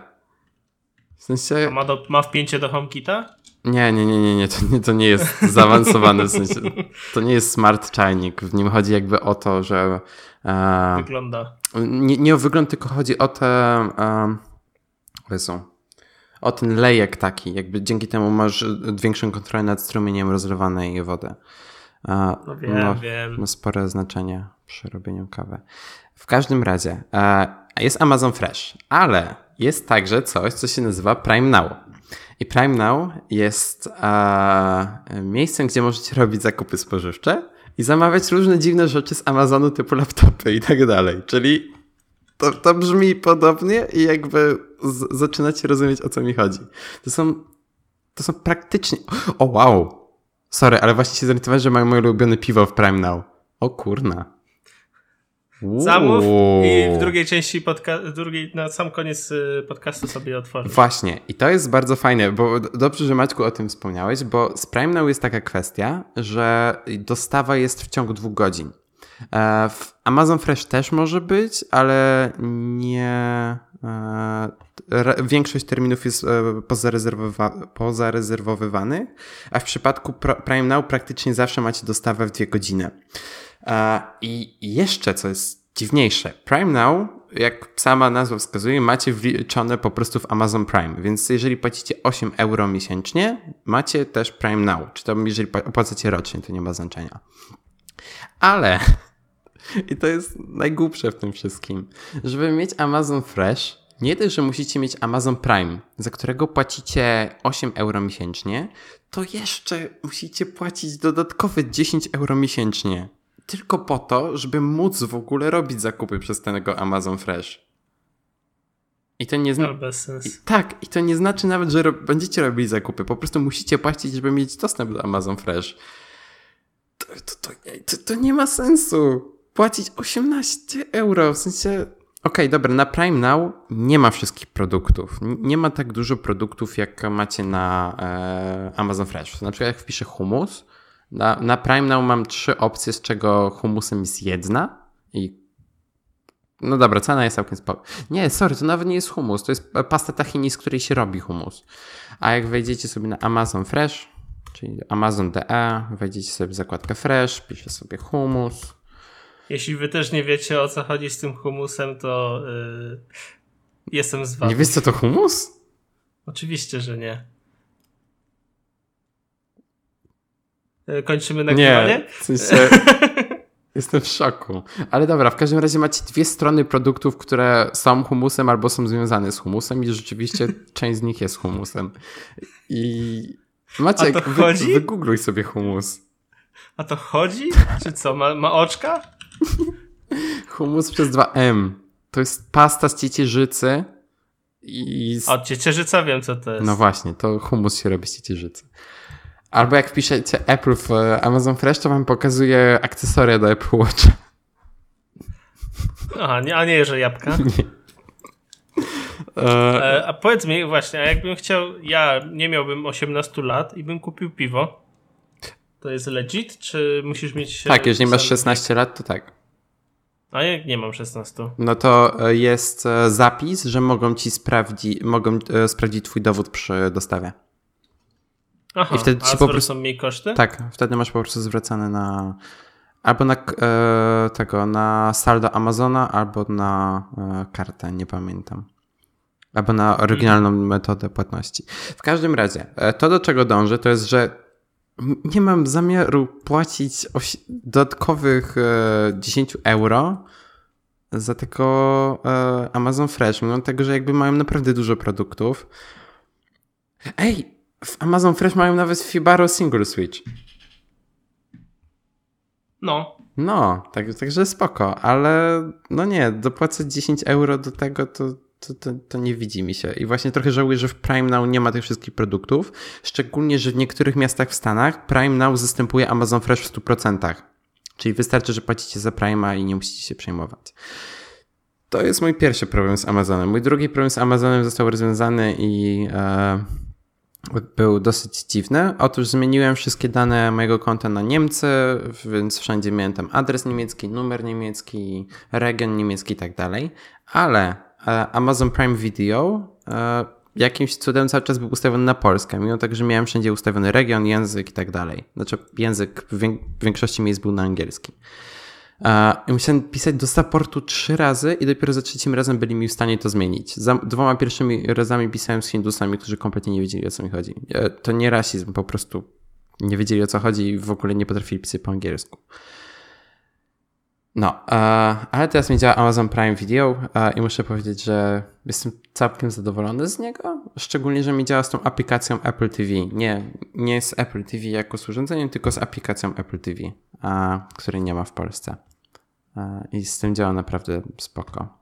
W sensie... A ma, do, ma wpięcie do HomeKita?
Nie, nie, nie, nie, nie. To, nie, to nie jest zaawansowany w sensie. *laughs* To nie jest smart czajnik. W nim chodzi jakby o to, że.
E, Wygląda.
Nie, nie o wygląd, tylko chodzi o te. E, Jezu, o ten lejek taki. Jakby dzięki temu masz większą kontrolę nad strumieniem rozlewanej wody.
E, no wiem, no, wiem.
Ma spore znaczenie przy robieniu kawy. W każdym razie e, jest Amazon Fresh, ale jest także coś, co się nazywa Prime Now. I Prime Now jest e, miejscem, gdzie możecie robić zakupy spożywcze i zamawiać różne dziwne rzeczy z Amazonu typu laptopy i tak dalej. Czyli to, to brzmi podobnie i jakby z, zaczynacie rozumieć o co mi chodzi. To są, to są praktycznie... O wow! Sorry, ale właśnie się zorientowałem, że mają moje ulubione piwo w Prime Now. O kurna.
Zamów i w drugiej części podca- drugiej, na sam koniec y, podcastu sobie otworzysz.
Właśnie i to jest bardzo fajne, bo dobrze, że Maćku o tym wspomniałeś, bo z Prime Now jest taka kwestia, że dostawa jest w ciągu dwóch godzin. E, w Amazon Fresh też może być, ale nie. E, większość terminów jest e, pozarezerwowa pozarezerwowywanych, a w przypadku Prime Now praktycznie zawsze macie dostawę w dwie godziny. I jeszcze co jest dziwniejsze, Prime Now, jak sama nazwa wskazuje, macie wliczone po prostu w Amazon Prime, więc jeżeli płacicie 8 euro miesięcznie, macie też Prime Now, czy to jeżeli opłacacie rocznie, to nie ma znaczenia. Ale, *laughs* i to jest najgłupsze w tym wszystkim, żeby mieć Amazon Fresh, nie tylko, że musicie mieć Amazon Prime, za którego płacicie 8 euro miesięcznie, to jeszcze musicie płacić dodatkowe 10 euro miesięcznie tylko po to, żeby móc w ogóle robić zakupy przez tego Amazon Fresh. I to nie znaczy. Tak, i to nie znaczy nawet, że ro będziecie robili zakupy. Po prostu musicie płacić, żeby mieć dostęp do Amazon Fresh. To, to, to, to nie ma sensu. Płacić 18 euro. W sensie. Okej, okay, dobra, na Prime Now nie ma wszystkich produktów. Nie ma tak dużo produktów, jak macie na e, Amazon Fresh. Na przykład, jak wpiszę humus, na, na Prime Now mam trzy opcje, z czego humusem jest jedna i no dobra, cena jest całkiem spoko. Nie, sorry, to nawet nie jest humus, to jest pasta tahini, z której się robi humus. A jak wejdziecie sobie na Amazon Fresh, czyli Amazon.de, wejdziecie sobie w zakładkę Fresh, pisze sobie humus.
Jeśli wy też nie wiecie o co chodzi z tym humusem, to yy, jestem z wami.
Nie wiesz co to humus?
Oczywiście, że nie. Kończymy nagrywanie?
Nie, w sensie... *laughs* Jestem w szoku. Ale dobra, w każdym razie macie dwie strony produktów, które są humusem albo są związane z humusem i rzeczywiście *laughs* część z nich jest humusem. I Maciek, wy, wygoogluj sobie humus.
A to chodzi? Czy co, ma, ma oczka? *laughs*
humus przez 2M. To jest pasta z ciecierzycy i...
Z... O, ciecierzyca wiem co to jest.
No właśnie, to humus się robi z ciecierzycy. Albo jak wpiszecie Apple w Amazon Fresh, to wam pokazuje akcesoria do Apple Watch.
Aha, nie, a nie, że jabłka. *laughs* Nie. E, a powiedz mi właśnie, a jakbym chciał, ja nie miałbym 18 lat i bym kupił piwo, to jest legit, czy musisz mieć...
Tak, jeżeli masz 16 lat, to tak.
A jak nie mam 16?
No to e, jest e, zapis, że mogą ci sprawdzić, mogą sprawdzić twój dowód przy dostawie.
Aha, I wtedy ci po prostu są mniej koszty?
Tak, wtedy masz po prostu zwracane na albo na e, tego, na saldo Amazona, albo na e, kartę, nie pamiętam. Albo na oryginalną hmm. metodę płatności. W każdym razie, e, to do czego dążę, to jest, że nie mam zamiaru płacić dodatkowych 10 e, euro za tego e, Amazon Fresh, mimo tego, że jakby mają naprawdę dużo produktów. Ej, w Amazon Fresh mają nawet Fibaro Single Switch.
No.
No, tak, także spoko, ale no nie, dopłacać 10 euro do tego to, to, to, to, nie widzi mi się. I właśnie trochę żałuję, że w Prime Now nie ma tych wszystkich produktów, szczególnie, że w niektórych miastach w Stanach Prime Now zastępuje Amazon Fresh w 100%. Czyli wystarczy, że płacicie za Prime'a i nie musicie się przejmować. To jest mój pierwszy problem z Amazonem. Mój drugi problem z Amazonem został rozwiązany i e, był dosyć dziwny. Otóż zmieniłem wszystkie dane mojego konta na Niemcy, więc wszędzie miałem tam adres niemiecki, numer niemiecki, region niemiecki i tak dalej. Ale e, Amazon Prime Video e, jakimś cudem cały czas był ustawiony na Polskę, mimo tego, że miałem wszędzie ustawiony region, język i tak dalej. Znaczy język w większości miejsc był na angielski. I musiałem pisać do supportu trzy razy i dopiero za trzecim razem byli mi w stanie to zmienić. Za dwoma pierwszymi razami pisałem z Hindusami, którzy kompletnie nie wiedzieli o co mi chodzi. E, to nie rasizm, po prostu nie wiedzieli o co chodzi i w ogóle nie potrafili pisać po angielsku. No, ale teraz mi działa Amazon Prime Video i muszę powiedzieć, że jestem całkiem zadowolony z niego. Szczególnie, że mi działa z tą aplikacją Apple TV. Nie, nie z Apple TV jako z urządzeniem, tylko z aplikacją Apple TV, której nie ma w Polsce. I z tym działa naprawdę spoko.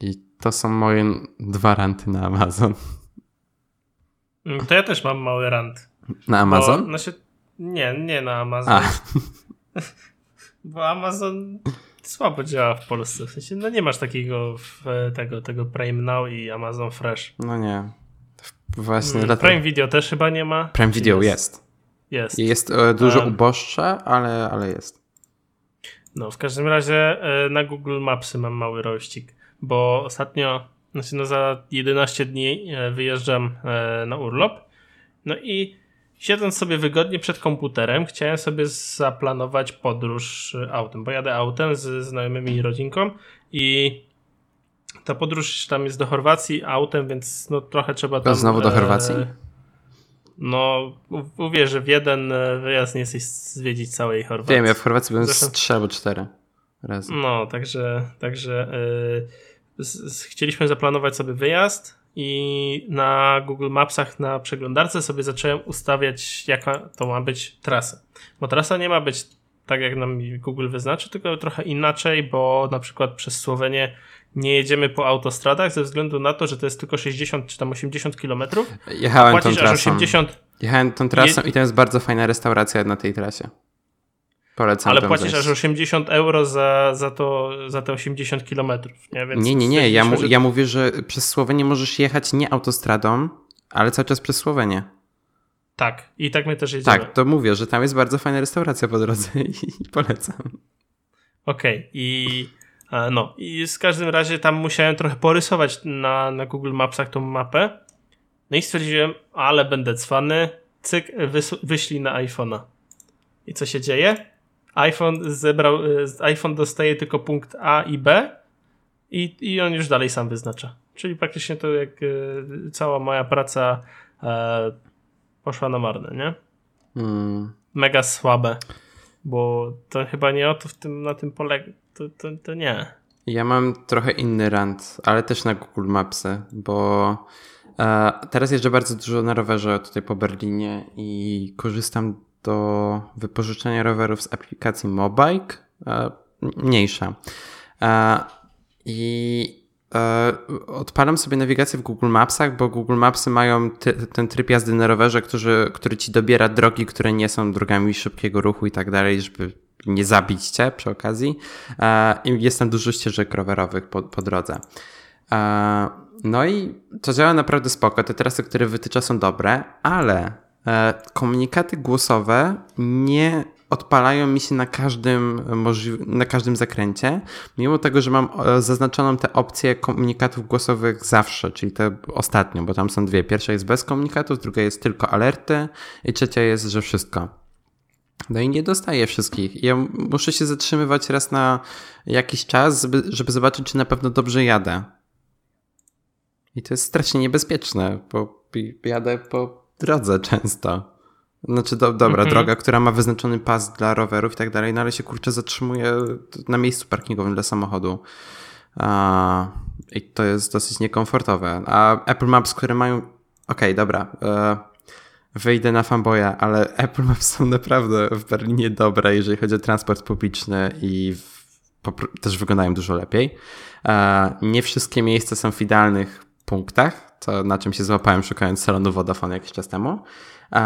I to są moje dwa ranty na Amazon.
Mm, to ja też mam mały rant.
Na Amazon? Bo,
znaczy, nie, nie na Amazon. *laughs* Bo Amazon słabo działa w Polsce. W sensie, no nie masz takiego tego, tego Prime Now i Amazon Fresh.
No nie. Właśnie.
Hmm, Prime Video też chyba nie ma.
Prime Video jest? Jest.
Jest,
jest e, dużo um, uboższe, ale, ale jest.
No, w każdym razie e, na Google Mapsy mam mały rościk, bo ostatnio, znaczy no za 11 dni e, wyjeżdżam na urlop. No i siedząc sobie wygodnie przed komputerem, chciałem sobie zaplanować podróż autem, bo jadę autem z znajomymi i rodzinką i ta podróż tam jest do Chorwacji autem, więc no trochę trzeba tam...
znowu do Chorwacji?
No, uwierz, że w jeden e, wyjazd nie jesteś zwiedzić całej Chorwacji.
Wiem, ja w Chorwacji byłem Zresztą... z trzy albo cztery razy.
No, także, także yy, z, z, chcieliśmy zaplanować sobie wyjazd i na Google Mapsach na przeglądarce sobie zacząłem ustawiać, jaka to ma być trasa. Bo trasa nie ma być tak, jak nam Google wyznaczy, tylko trochę inaczej, bo na przykład przez Słowenię nie jedziemy po autostradach ze względu na to, że to jest tylko 60 czy tam 80 kilometrów.
Jechałem tą trasą. 80... Jechałem tą trasą Je... i to jest bardzo fajna restauracja na tej trasie. Polecam
Ale płacisz aż 80 euro za, za, to, za te 80 kilometrów, nie?
Więc nie, nie, nie. Ja, mu, ja mówię, że przez Słowenię możesz jechać nie autostradą, ale cały czas przez Słowenię.
Tak, i tak my też jedziemy.
Tak, to mówię, że tam jest bardzo fajna restauracja po drodze *laughs* i polecam.
Okej, okay. i no, i w każdym razie tam musiałem trochę porysować na, na Google Mapsach tą mapę. No i stwierdziłem, ale będę cwany, cyk, wyślij na iPhone'a. I co się dzieje? iPhone zebrał, e, iPhone dostaje tylko punkt A i B i, i on już dalej sam wyznacza. Czyli praktycznie to jak e, cała moja praca e, poszła na marne, nie? Hmm. Mega słabe, bo to chyba nie o to w tym, na tym polega. To, to, to nie.
Ja mam trochę inny rant, ale też na Google Mapsy, bo e, teraz jeżdżę bardzo dużo na rowerze tutaj po Berlinie i korzystam do wypożyczenia rowerów z aplikacji Mobike, e, mniejsza. E, I odpalam sobie nawigację w Google Mapsach, bo Google Mapsy mają ty, ten tryb jazdy na rowerze, który, który ci dobiera drogi, które nie są drogami szybkiego ruchu i tak dalej, żeby nie zabić cię przy okazji. E, I jest tam dużo ścieżek rowerowych po, po drodze. E, no i to działa naprawdę spoko. Te trasy, które wytycza są dobre, ale e, komunikaty głosowe nie odpalają mi się na każdym, na każdym zakręcie, mimo tego, że mam zaznaczoną tę opcję komunikatów głosowych zawsze, czyli te ostatnio, bo tam są dwie. Pierwsza jest bez komunikatów, druga jest tylko alerty i trzecia jest, że wszystko. No i nie dostaję wszystkich. Ja muszę się zatrzymywać raz na jakiś czas, żeby zobaczyć, czy na pewno dobrze jadę. I to jest strasznie niebezpieczne, bo jadę po drodze *laughs* często. Znaczy, do, dobra, mhm. droga, która ma wyznaczony pas dla rowerów i tak dalej, no ale się kurczę zatrzymuje na miejscu parkingowym dla samochodu. A, I to jest dosyć niekomfortowe. A Apple Maps, które mają. Okej, okay, dobra. E, wyjdę na fanboya, ale Apple Maps są naprawdę w Berlinie dobre, jeżeli chodzi o transport publiczny i w, też wyglądają dużo lepiej. E, nie wszystkie miejsca są w idealnych punktach, to na czym się złapałem szukając salonu Vodafone jakiś czas temu. E,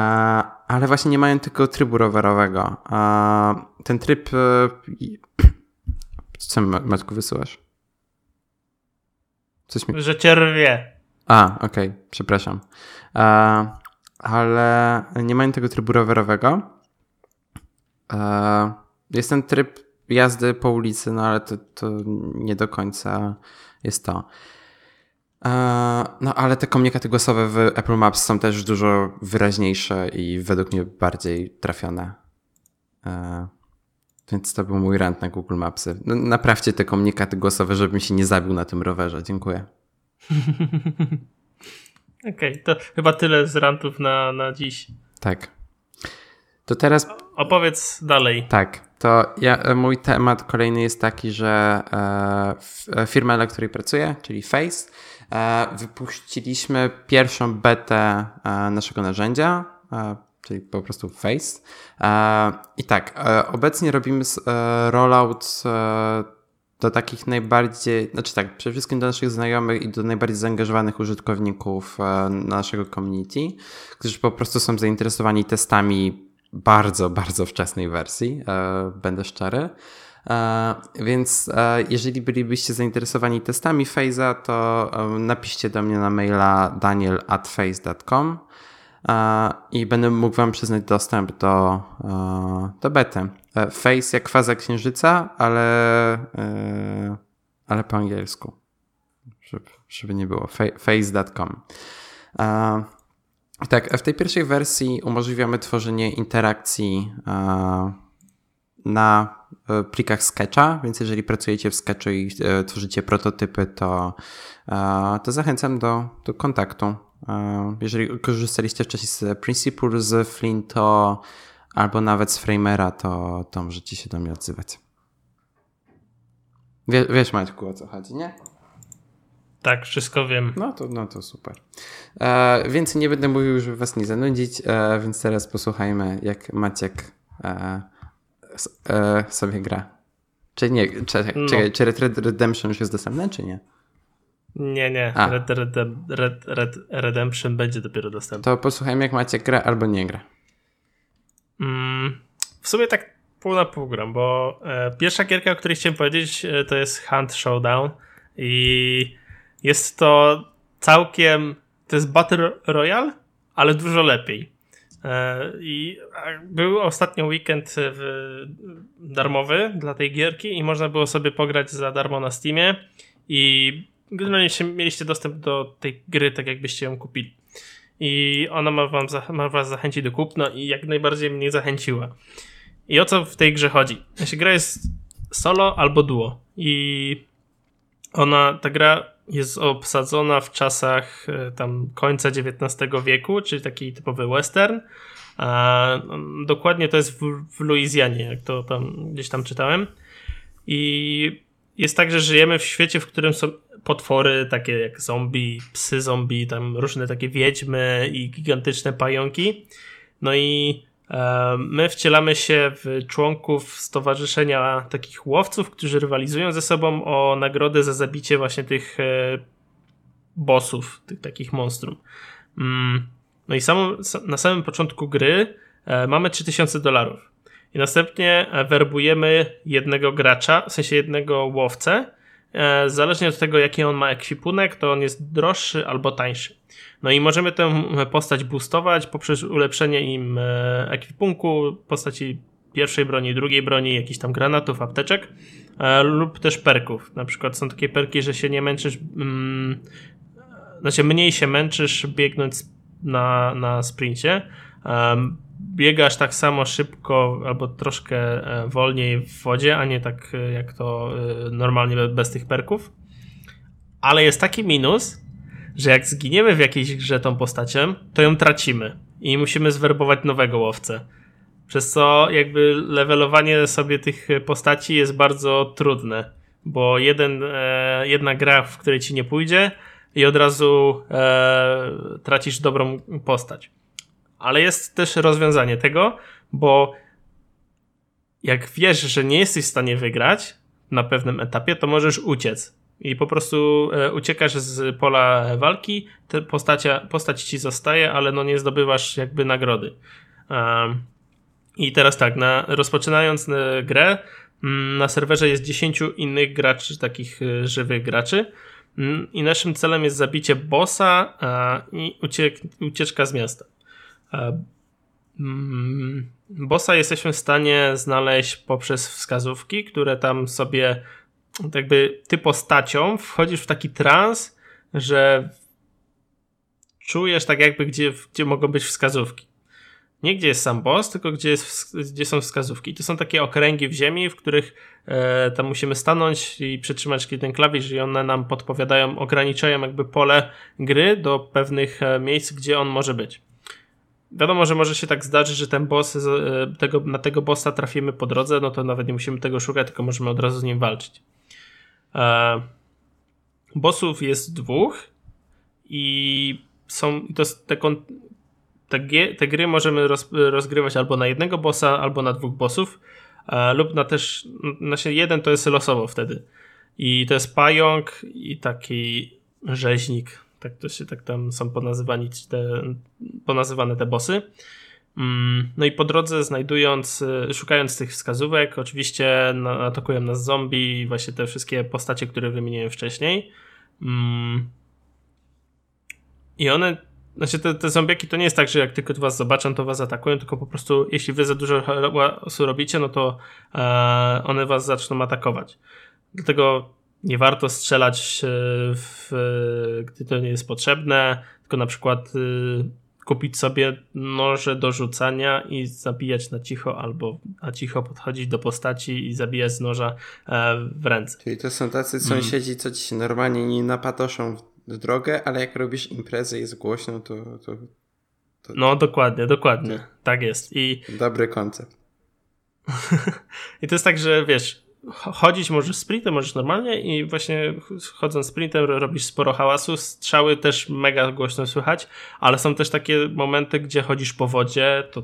ale właśnie nie mają tylko trybu rowerowego. E, ten tryb... *clears throat* Co Maćku wysyłasz?
Coś mi... Że cię rwie.
A, okej, okay, przepraszam ale nie mają tego trybu rowerowego. E, jest ten tryb jazdy po ulicy, no ale to, to nie do końca jest to. E, no ale te komunikaty głosowe w Apple Maps są też dużo wyraźniejsze i według mnie bardziej trafione. E, więc to był mój rant na Google Mapsy. No, naprawcie te komunikaty głosowe, żebym się nie zabił na tym rowerze. Dziękuję. *laughs*
Okej, okay, to chyba tyle z rantów na, na dziś.
Tak. To teraz.
Opowiedz dalej.
Tak. To ja, mój temat kolejny jest taki, że e, firma, dla której pracuję, czyli Face, wypuściliśmy pierwszą betę e, naszego narzędzia, e, czyli po prostu Face. E, I tak, e, obecnie robimy rollout do takich najbardziej, znaczy tak, przede wszystkim do naszych znajomych i do najbardziej zaangażowanych użytkowników e, naszego community, którzy po prostu są zainteresowani testami bardzo, bardzo wczesnej wersji, e, będę szczery. E, więc jeżeli bylibyście zainteresowani testami Phase'a, to napiszcie do mnie na maila daniel@face.com i będę mógł Wam przyznać dostęp do, do bety. E, face jak faza księżyca, ale, e, ale po angielsku. Żeby, żeby nie było. Face.com. Tak, w tej pierwszej wersji umożliwiamy tworzenie interakcji na e, plikach Sketcha, więc jeżeli pracujecie w Sketchu i tworzycie prototypy, to, to zachęcam do, do kontaktu. Jeżeli korzystaliście wcześniej z Principle, z Flint, to albo nawet z Framera, to, to możecie się do mnie odzywać. Wie, wiesz, Maćku, o co chodzi, nie?
Tak, wszystko wiem.
No to, no to super. E, więcej nie będę mówił, żeby was nie zanudzić, e, więc teraz posłuchajmy, jak Maciek e, e sobie gra. Czy nie, czekaj, no. czekaj, czy Red Red Redemption już jest dostępne, czy nie?
Nie, nie. Red, Red, Red, Red Redemption będzie dopiero dostępny.
To posłuchajmy, jak Maciek gra albo nie gra.
Mm, w sumie tak pół na pół gram, bo e, pierwsza gierka, o której chciałem powiedzieć, e, to jest Hunt Showdown i jest to całkiem, to jest Battle Royale, ale dużo lepiej. E, I był ostatnio weekend w, darmowy dla tej gierki i można było sobie pograć za darmo na Steamie i generalnie mieliście dostęp do tej gry tak jakbyście ją kupili i ona ma, wam, ma was zachęcić do kupna i jak najbardziej mnie zachęciła. I o co w tej grze chodzi? Znaczy, gra jest solo albo duo i ona, ta gra jest obsadzona w czasach e, tam końca XIX wieku, czyli taki typowy western. A dokładnie to jest w, w Luizjanie, jak to tam gdzieś tam czytałem. I jest tak, że żyjemy w świecie, w którym są potwory takie jak zombie, psy zombie, tam różne takie wiedźmy i gigantyczne pająki. No i My wcielamy się w członków stowarzyszenia takich łowców, którzy rywalizują ze sobą o nagrodę za zabicie właśnie tych bossów, tych takich monstrum. Mm, no i na samym początku gry mamy 3000 dolarów. I następnie werbujemy jednego gracza, w sensie jednego łowcę. E, zależnie od tego, jaki on ma ekwipunek, to on jest droższy albo tańszy. No i możemy tę postać boostować poprzez ulepszenie im e, ekwipunku, postaci pierwszej broni, drugiej broni, jakichś tam granatów, apteczek e, lub też perków. Na przykład są takie perki, że się nie męczysz, mm, znaczy mniej się męczysz biegnąc na, na sprincie biegasz tak samo szybko albo troszkę e, wolniej w wodzie, a nie tak jak to normalnie bez tych perków. Ale jest taki minus, że jak zginiemy w jakiejś grze tą postacią, to ją tracimy i musimy zwerbować nowego łowcę. Przez co jakby levelowanie sobie tych postaci jest bardzo trudne, bo jeden, jedna gra, w której ci nie pójdzie i od razu tracisz dobrą postać ale jest też rozwiązanie tego, bo jak wiesz, że nie jesteś w stanie wygrać na pewnym etapie, to możesz uciec. I po prostu e, uciekasz z pola walki, postacia, postać ci zostaje, ale no nie zdobywasz jakby nagrody. I teraz tak, na, rozpoczynając e, grę, mm, na serwerze jest 10 innych graczy, takich e, żywych graczy. Mm, I naszym celem jest zabicie bossa i uciek, ucieczka z miasta. Mm, bossa jesteśmy w stanie znaleźć poprzez wskazówki, które tam sobie jakby ty postacią wchodzisz w taki trans, że czujesz tak jakby gdzie, gdzie mogą być wskazówki. Nie gdzie jest sam boss, tylko gdzie, jest, gdzie są wskazówki. I to są takie okręgi w ziemi, w których e, tam musimy stanąć i przytrzymać ten klawisz i one nam podpowiadają, ograniczają jakby pole gry do pewnych e, miejsc, gdzie on może być. Wiadomo, że może się tak zdarzyć, że ten boss, e, tego, na tego bossa trafimy po drodze, no to nawet nie musimy tego szukać, tylko możemy od razu z nim walczyć. E, bossów jest dwóch i są to te, te, te gry możemy roz, rozgrywać albo na jednego bossa, albo na dwóch bossów, e, lub na też, znaczy jeden to jest losowo wtedy. I to jest pająk i taki rzeźnik, tak to się tak tam są ponazywani te, ponazywane te bossy. Mm, no i po drodze znajdując, y, szukając tych wskazówek, oczywiście atakują nas zombie, właśnie te wszystkie postacie, które wymieniłem wcześniej. Mm. I one, znaczy te, te zombiaki to nie jest tak, że jak tylko was zobaczą, to was atakują, tylko po prostu jeśli wy za dużo hałasu robicie, no to e, one was zaczną atakować. Dlatego nie warto strzelać, w, gdy to nie jest potrzebne, tylko na przykład y, kupić sobie noże do rzucania i zabijać na cicho, albo na cicho podchodzić do postaci i zabijać z noża e, w ręce.
Czyli to są tacy sąsiedzi, co ci się normalnie nie napatoszą w drogę, ale jak robisz imprezę i jest głośno, to... to,
to no dokładnie, dokładnie. To... Tak jest. I...
Dobry koncept. *laughs*
I to jest tak, że wiesz, chodzić możesz sprintem, możesz normalnie i właśnie chodząc sprintem robisz sporo hałasu, strzały też mega głośno słychać, ale są też takie momenty, gdzie chodzisz po wodzie, to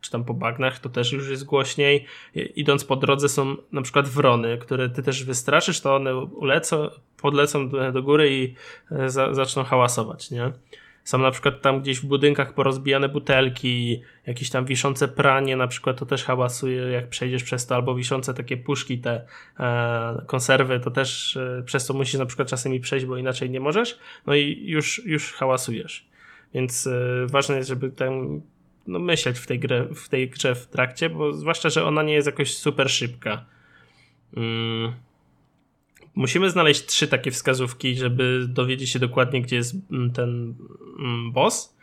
czy tam po bagnach, to też już jest głośniej. Idąc po drodze są na przykład wrony, które ty też wystraszysz, to one ulecą, podlecą do, góry i e, za, zaczną hałasować, nie? Są na przykład tam gdzieś w budynkach porozbijane butelki, jakieś tam wiszące pranie, na przykład to też hałasuje, jak przejdziesz przez to, albo wiszące takie puszki, te e, konserwy, to też e, przez to musisz na przykład czasami przejść, bo inaczej nie możesz, no i już, już hałasujesz. Więc e, ważne jest, żeby ten, no, myśleć w tej, grze, w tej grze w trakcie, bo zwłaszcza, że ona nie jest jakoś super szybka. Mm Musimy znaleźć trzy takie wskazówki, żeby dowiedzieć się dokładnie, gdzie jest mm, ten mm, boss.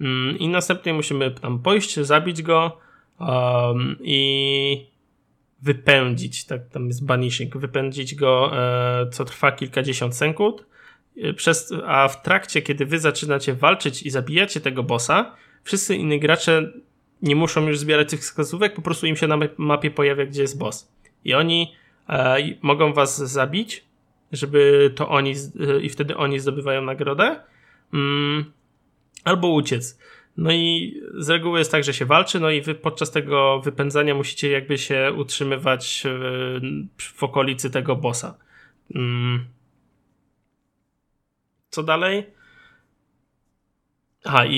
Mm, I następnie musimy tam pójść, zabić go um, i wypędzić. Tak, tam jest banishing. Wypędzić go, e, co trwa kilkadziesiąt sekund. E, przez, a w trakcie, kiedy wy zaczynacie walczyć i zabijacie tego bossa, wszyscy inni gracze nie muszą już zbierać tych wskazówek, po prostu im się na mapie pojawia, gdzie jest boss. I oni mogą was zabić, żeby to oni, i wtedy oni zdobywają nagrodę, mm, albo uciec. No i z reguły jest tak, że się walczy, no i wy podczas tego wypędzania musicie jakby się utrzymywać w okolicy tego bossa. Mm. Co dalej? Aha, i,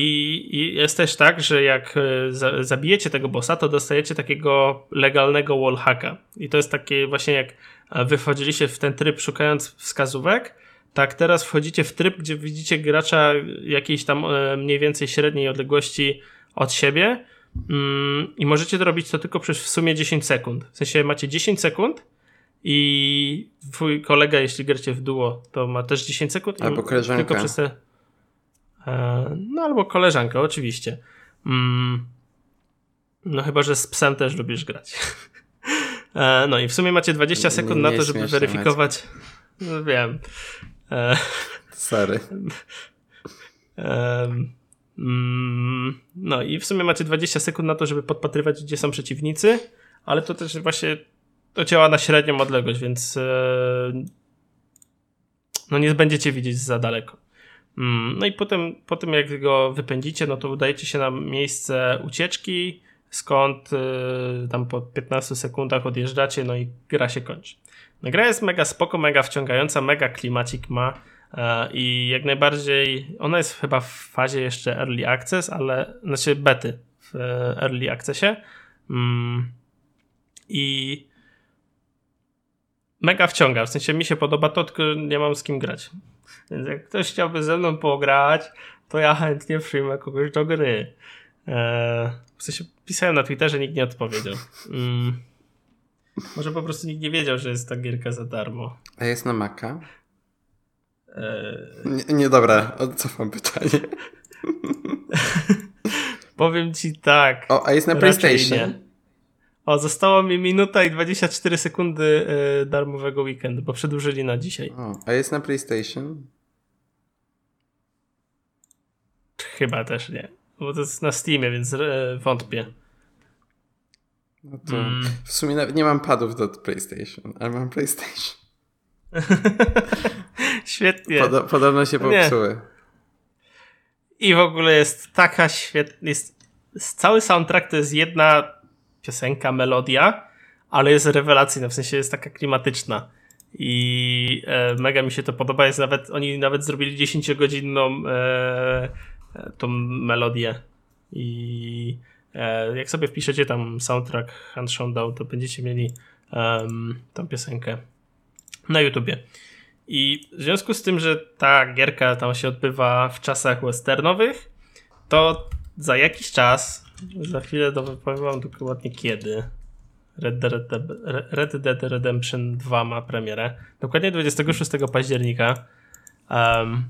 i, jest też tak, że jak e, za, zabijecie tego bossa, to dostajecie takiego legalnego wallhacka. I to jest takie właśnie jak e, wy wchodziliście w ten tryb szukając wskazówek, tak teraz wchodzicie w tryb, gdzie widzicie gracza jakiejś tam e, mniej więcej średniej odległości od siebie mm, i możecie to robić to tylko przez w sumie 10 sekund. W sensie macie 10 sekund i twój kolega, jeśli gracie w duo, to ma też 10 sekund.
Albo koleżanka. Tylko przez te
no albo koleżanka, oczywiście. Mm, no chyba, że z psem też lubisz grać. *laughs* E, no i w sumie macie 20 sekund nie, nie na to, żeby weryfikować. No wiem.
E, Sorry. *laughs*
Mm, no i w sumie macie 20 sekund na to, żeby podpatrywać, gdzie są przeciwnicy, ale to też właśnie to działa na średnią odległość, więc no nie będziecie widzieć za daleko. Mm, no i potem, po tym jak go wypędzicie, no to udajecie się na miejsce ucieczki, skąd y, tam po 15 sekundach odjeżdżacie, no i gra się kończy. No gra jest mega spoko, mega wciągająca, mega klimacik ma e, i jak najbardziej, ona jest chyba w fazie jeszcze early access, ale, znaczy bety w early accessie mm, i mega wciąga, w sensie mi się podoba to, tylko nie mam z kim grać. Więc jak ktoś chciałby ze mną pograć, to ja chętnie przyjmę kogoś do gry. Eee, w sensie pisałem na Twitterze, nikt nie odpowiedział. Mm. Może po prostu nikt nie wiedział, że jest ta gierka za darmo.
A jest na Maca? Eee... Nie, nie, dobra, odzofam pytanie. *laughs*
Powiem ci tak.
O, a jest na PlayStation? Nie.
O, zostało mi minuta i 24 sekundy y, darmowego weekendu, bo przedłużyli na dzisiaj.
O, a jest na PlayStation?
Chyba też nie. Bo to jest na Steamie, więc y, wątpię.
No to mm. w sumie nawet nie mam padów do PlayStation, ale mam PlayStation. *laughs*
Świetnie.
Pod, podobno się popsuły. Nie.
I w ogóle jest taka świetna. Jest, cały soundtrack to jest jedna piosenka, melodia, ale jest rewelacyjna, w sensie jest taka klimatyczna. I e, mega mi się to podoba. Jest nawet, oni nawet zrobili 10-godzinną e, e, tą melodię. I e, jak sobie wpiszecie tam soundtrack Hand Showdown, to będziecie mieli um, tą piosenkę na YouTubie. I w związku z tym, że ta gierka tam się odbywa w czasach westernowych, to za jakiś czas za chwilę powiem wam dokładnie kiedy. Red Dead, Red Dead Redemption 2 ma premierę. Dokładnie 26 października um,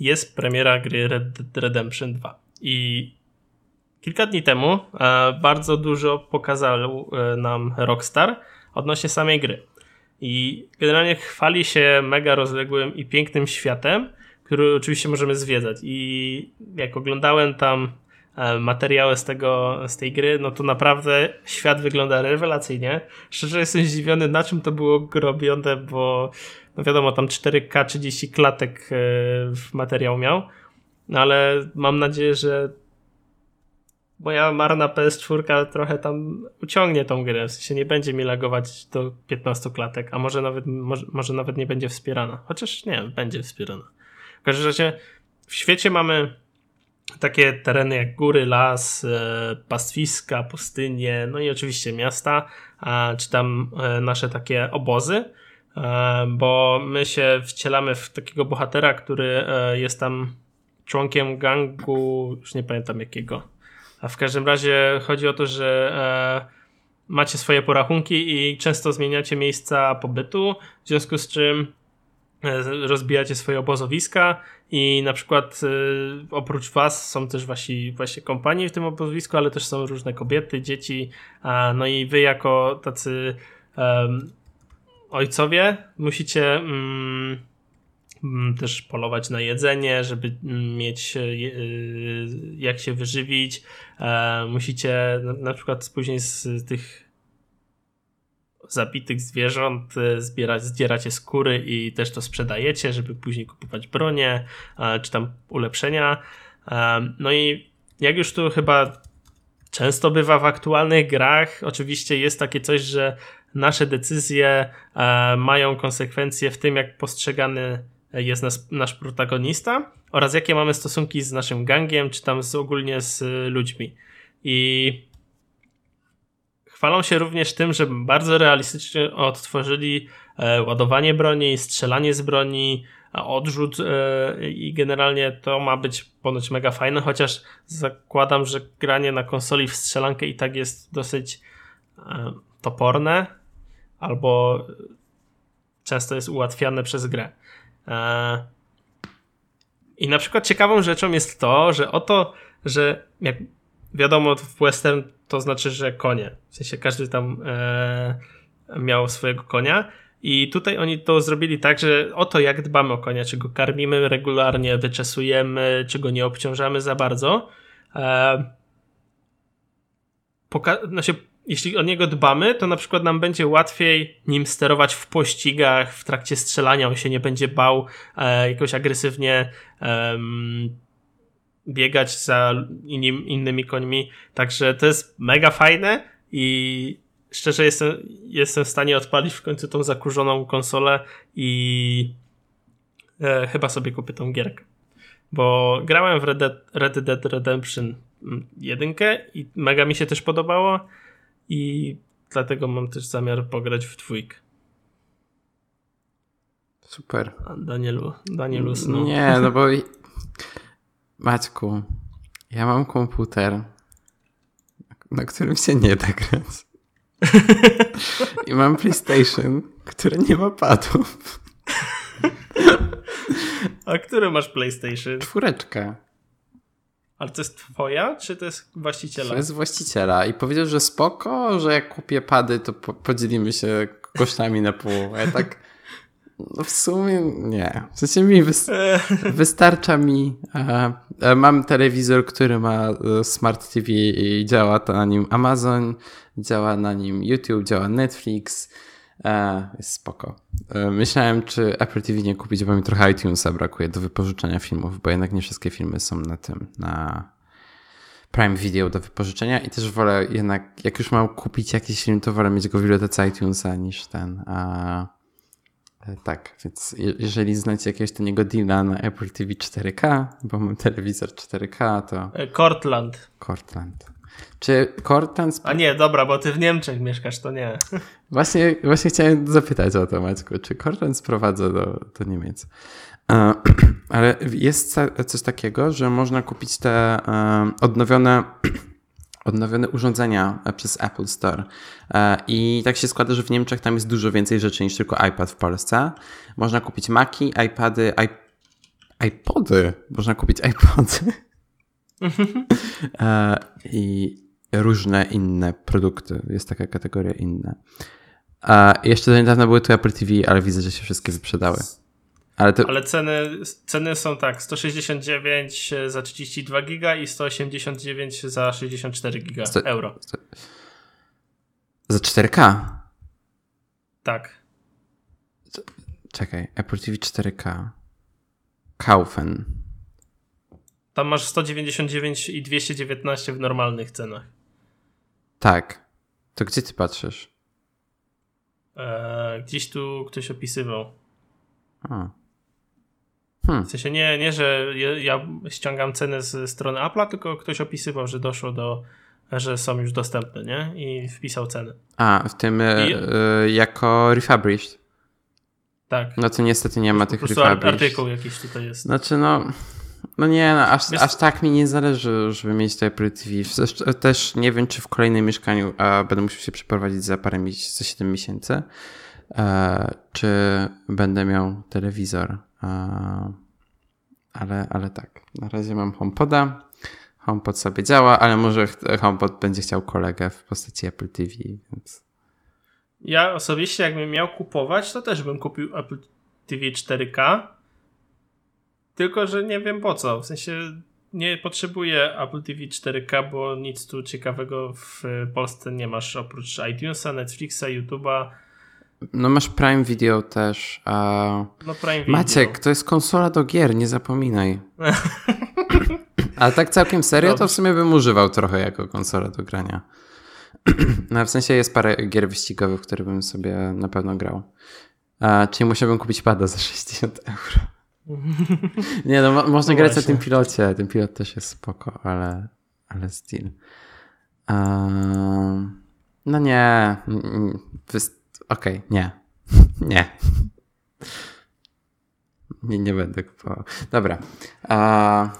jest premiera gry Red Dead Redemption 2. I kilka dni temu e, bardzo dużo pokazał e, nam Rockstar odnośnie samej gry. I generalnie chwali się mega rozległym i pięknym światem, który oczywiście możemy zwiedzać. I jak oglądałem tam materiały z, tego, z tej gry, no to naprawdę świat wygląda rewelacyjnie. Szczerze jestem zdziwiony, na czym to było robione, bo no wiadomo, tam 4K 30 klatek e, w materiał miał, no ale mam nadzieję, że moja marna PS4 trochę tam uciągnie tą grę, w sensie nie będzie mi lagować do 15 klatek, a może nawet, może, może nawet nie będzie wspierana. Chociaż nie, będzie wspierana. W każdym razie w świecie mamy takie tereny jak góry, las, e, pastwiska, pustynie, no i oczywiście miasta, czy tam e, nasze takie obozy, e, bo my się wcielamy w takiego bohatera, który jest tam członkiem gangu, już nie pamiętam jakiego. A w każdym razie chodzi o to, że macie swoje porachunki i często zmieniacie miejsca pobytu, w związku z czym rozbijacie swoje obozowiska i na przykład y, oprócz was są też wasi właśnie kompanii w tym obozowisku, ale też są różne kobiety, dzieci, a, no i wy jako tacy um, ojcowie musicie um, też polować na jedzenie, żeby mieć y, jak się wyżywić. E, musicie na przykład później z tych zabitych zwierząt, e, zbierać, zdzieracie skóry i też to sprzedajecie, żeby później kupować bronię, czy tam ulepszenia. No i jak już tu chyba często bywa w aktualnych grach, oczywiście jest takie coś, że nasze decyzje e, mają konsekwencje w tym, jak postrzegany jest nas, nasz protagonista oraz jakie mamy stosunki z naszym gangiem, czy tam z, ogólnie z ludźmi. I chwalą się również tym, że bardzo realistycznie odtworzyli e, ładowanie broni, strzelanie z broni, odrzut e, i generalnie to ma być ponoć mega fajne, chociaż zakładam, że granie na konsoli w strzelankę i tak jest dosyć e, toporne albo często jest ułatwiane przez grę. E, I na przykład ciekawą rzeczą jest to, że oto, że jak wiadomo w western to znaczy, że konie. W sensie każdy tam miał swojego konia i tutaj oni to zrobili tak, że oto jak dbamy o konia, czy go karmimy regularnie, wyczesujemy, czy go nie obciążamy za bardzo. E, poka- znaczy, jeśli o niego dbamy, to na przykład nam będzie łatwiej nim sterować w pościgach, w trakcie strzelania, on się nie będzie bał e, jakoś agresywnie e, biegać za innymi, innymi końmi. Także to jest mega fajne i szczerze jestem, jestem w stanie odpalić w końcu tą zakurzoną konsolę i e, chyba sobie kupię tą gierkę. Bo grałem w Red Dead, Red Dead Redemption 1 i mega mi się też podobało i dlatego mam też zamiar pograć w dwójkę.
Super.
Danielu, Danielu no.
Nie, no bo Maćku, ja mam komputer, na którym się nie da grać. I mam PlayStation, które nie ma padów.
A który masz PlayStation?
Czwóreczka.
Ale to jest twoja, czy to jest właściciela?
To jest właściciela i powiedział, że spoko, że jak kupię pady, to po podzielimy się kosztami na pół. A ja tak, no w sumie nie. W sensie mi *laughs* wystarcza mi. E, e, mam telewizor, który ma e, Smart TV i działa to na nim Amazon, działa na nim YouTube, działa Netflix. E, jest spoko. E, myślałem, czy Apple TV nie kupić, bo mi trochę iTunesa brakuje do wypożyczenia filmów, bo jednak nie wszystkie filmy są na tym, na Prime Video do wypożyczenia i też wolę jednak, jak już mam kupić jakiś film, to wolę mieć go w bibliotece iTunesa niż ten. A tak, więc jeżeli znacie jakiegoś taniego deala na Apple TV 4K, bo mam telewizor 4K, to...
E, Cortland.
Cortland. Czy Cortland...
A nie, dobra, bo ty w Niemczech mieszkasz, to nie. *laughs*
Właśnie, właśnie chciałem zapytać o to, Maćku, czy Cortland sprowadza do, do Niemiec? E, *clears throat* ale jest coś takiego, że można kupić te odnowione *clears throat* odnowione urządzenia e, przez Apple Store. E, I tak się składa, że w Niemczech tam jest dużo więcej rzeczy niż tylko iPad w Polsce. Można kupić Maki, iPady, iP iPody. Można kupić iPody. *laughs* E, I różne inne produkty. Jest taka kategoria inne. Jeszcze do niedawna były tu Apple TV, ale widzę, że się wszystkie wyprzedały.
Ale, to... Ale, ceny, ceny są tak, 169 za 32 giga i 189 za 64 giga Sto... euro. Sto...
Za 4K?
Tak.
Czekaj, Apple TV 4K. Kaufen.
Tam masz 199 i 219 w normalnych cenach.
Tak. To gdzie ty patrzysz?
Eee, gdzieś tu ktoś opisywał.
A.
Hmm. W sensie nie, nie, że ja ściągam cenę z strony Apple'a, tylko ktoś opisywał, że doszło do, że są już dostępne, nie? I wpisał ceny.
A, w tym I... y, jako refurbished.
Tak.
No to niestety nie ma tych refurbished.
artykuł jakiś tutaj jest.
Znaczy no... No nie, no, aż, aż tak mi nie zależy, żeby mieć to Apple TV. Też nie wiem, czy w kolejnym mieszkaniu a będę musiał się przeprowadzić za parę miesięcy, za 7 miesięcy, e, czy będę miał telewizor ale, ale tak, na razie mam HomePoda. HomePod sobie działa, ale może HomePod będzie chciał kolegę w postaci Apple TV, więc...
Ja osobiście jakbym miał kupować, to też bym kupił Apple TV 4K. Tylko, że nie wiem po co. W sensie nie potrzebuję Apple TV 4K, bo nic tu ciekawego w Polsce nie masz oprócz iTunesa, Netflixa, YouTube'a
no masz Prime Video też. A...
No Prime Video.
Maciek, to jest konsola do gier, nie zapominaj. *laughs* Ale tak całkiem serio, to w sumie bym używał trochę jako konsola do grania. *clears throat* No w sensie jest parę gier wyścigowych, które bym sobie na pewno grał. A, czyli musiałbym kupić pada za 60 euro. *laughs* Nie no, mo można no grać na tym pilocie. Ten pilot też jest spoko, ale, ale still. Um, no nie. Okej, okay, nie. *laughs* Nie. Nie, nie będę kupował. Dobra. A,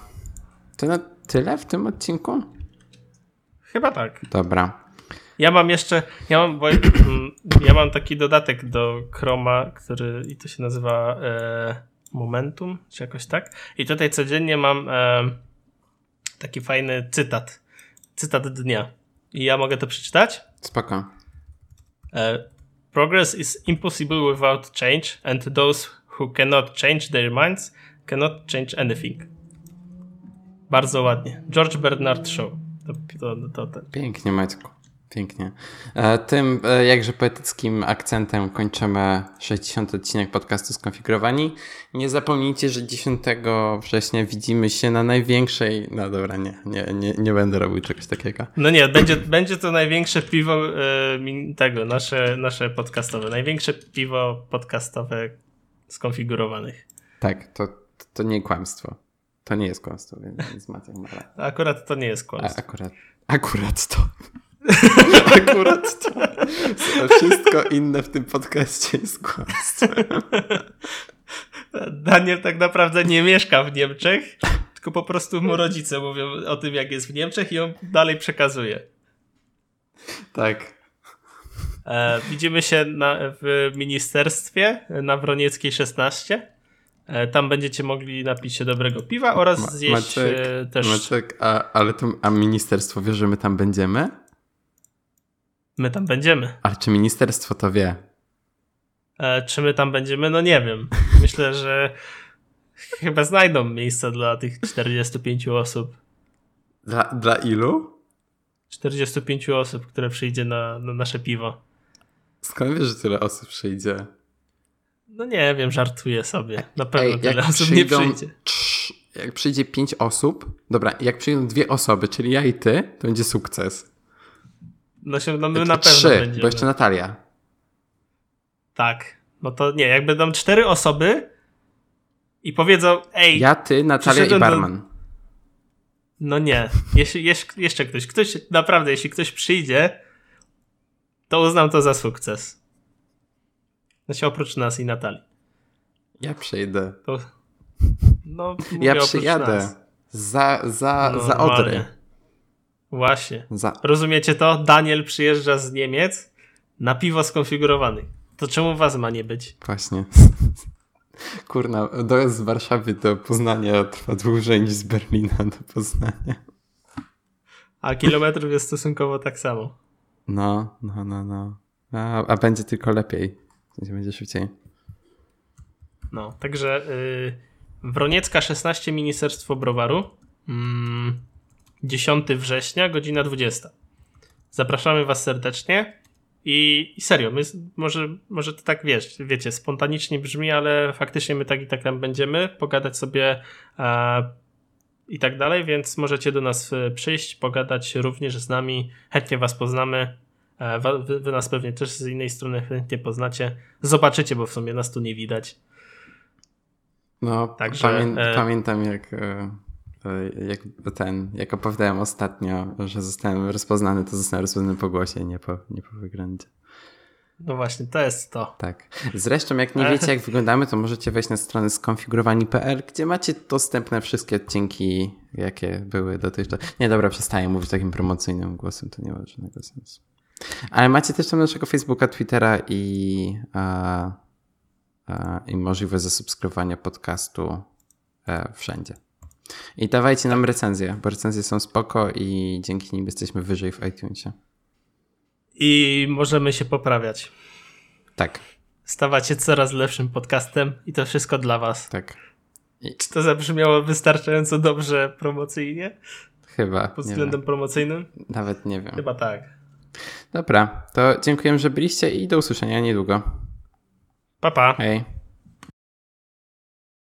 to na tyle w tym odcinku?
Chyba tak.
Dobra.
Ja mam jeszcze, ja mam, bo, *clears throat* ja mam taki dodatek do Chroma, który i to się nazywa e, Momentum, czy jakoś tak. I tutaj codziennie mam e, taki fajny cytat. Cytat dnia. I ja mogę to przeczytać?
Spoko.
E, Progress is impossible without change and those who cannot change their minds cannot change anything. Bardzo ładnie. George Bernard Shaw. To, to, to.
Pięknie, Maćku. Pięknie. E, tym e, jakże poetyckim akcentem kończymy 60 odcinek podcastu Skonfigurowani. Nie zapomnijcie, że 10 września widzimy się na największej. No dobra, nie, nie, nie, nie będę robił czegoś takiego.
No nie, będzie, będzie to największe piwo e, tego, nasze, nasze podcastowe. Największe piwo podcastowe skonfigurowanych.
Tak, to, to nie kłamstwo. To nie jest kłamstwo, więc Maciek
ma Akurat to nie jest kłamstwo.
A, akurat, akurat to. *laughs* Akurat to. Wszystko inne w tym podcaście jest kłamstwem.
Daniel tak naprawdę nie mieszka w Niemczech, tylko po prostu mu rodzice mówią o tym, jak jest w Niemczech i on dalej przekazuje.
Tak.
E, widzimy się na, w ministerstwie na Wronieckiej 16. E, tam będziecie mogli napić się dobrego piwa oraz zjeść Maciek, e, też.
Maciek, a, ale to, a ministerstwo wie, że my tam będziemy?
My tam będziemy.
Ale czy ministerstwo to wie?
E, czy my tam będziemy? No nie wiem. *laughs* Myślę, że chyba znajdą miejsca dla tych 45 osób.
Dla, dla ilu?
45 osób, które przyjdzie na, na nasze piwo.
Skąd wiesz, że tyle osób przyjdzie?
No nie wiem, żartuję sobie. Na pewno Ej, tyle osób nie przyjdzie.
Trz, jak przyjdzie 5 osób, dobra, jak przyjdą dwie osoby, czyli ja i ty, to będzie sukces.
No, się, no my na pewno
trzy,
będziemy.
bo jeszcze Natalia.
Tak. No to nie, jak będą cztery osoby i powiedzą, ej...
Ja, ty, Natalia i barman. Do...
No nie. Jeśli, jeszcze ktoś. Ktoś, naprawdę, jeśli ktoś przyjdzie, to uznam to za sukces. Znaczy oprócz nas i Natalii.
Ja przyjdę. To...
No,
ja przyjadę. Za, za, no, za Odry.
Właśnie. Za. Rozumiecie to? Daniel przyjeżdża z Niemiec na piwo skonfigurowany. To czemu was ma nie być?
Właśnie. *laughs* Kurna, dojazd z Warszawy do Poznania trwa dłużej niż z Berlina do Poznania.
A kilometrów jest stosunkowo tak samo.
No, no, no, no. A, a będzie tylko lepiej. Będzie szybciej.
No, także yy, Wroniecka 16 Ministerstwo Browaru. Mm, 10 września, godzina 20. Zapraszamy Was serdecznie. I, i serio, my, może, może to tak wiesz, wiecie, spontanicznie brzmi, ale faktycznie my tak i tak tam będziemy, pogadać sobie e, i tak dalej, więc możecie do nas e, przyjść, pogadać również z nami, chętnie Was poznamy. E, wy, wy, nas pewnie też z innej strony chętnie poznacie. Zobaczycie, bo w sumie nas tu nie widać.
No, Także, pamię e, pamiętam jak e, jak ten, jak opowiadałem ostatnio, że zostałem rozpoznany, to zostałem rozpoznany po głosie, nie po, nie po wyglądzie.
No właśnie, to jest to.
Tak. Zresztą, jak nie wiecie, jak wyglądamy, to możecie wejść na stronę skonfigurowani.pl, gdzie macie dostępne wszystkie odcinki, jakie były dotychczas. Nie, dobra, przestaję mówić takim promocyjnym głosem, to nie ma żadnego sensu. Ale macie też tam naszego Facebooka, Twittera i, a, a, i możliwość zasubskrybowania podcastu e, wszędzie. I dawajcie nam recenzje, bo recenzje są spoko i dzięki nim jesteśmy wyżej w iTunesie.
I możemy się poprawiać.
Tak.
Stawacie coraz lepszym podcastem i to wszystko dla was.
Tak.
I... Czy to zabrzmiało wystarczająco dobrze promocyjnie?
Chyba.
Pod względem promocyjnym?
Nawet nie wiem.
Chyba tak.
Dobra, to dziękuję, że byliście i do usłyszenia niedługo.
Pa, pa.
Hej.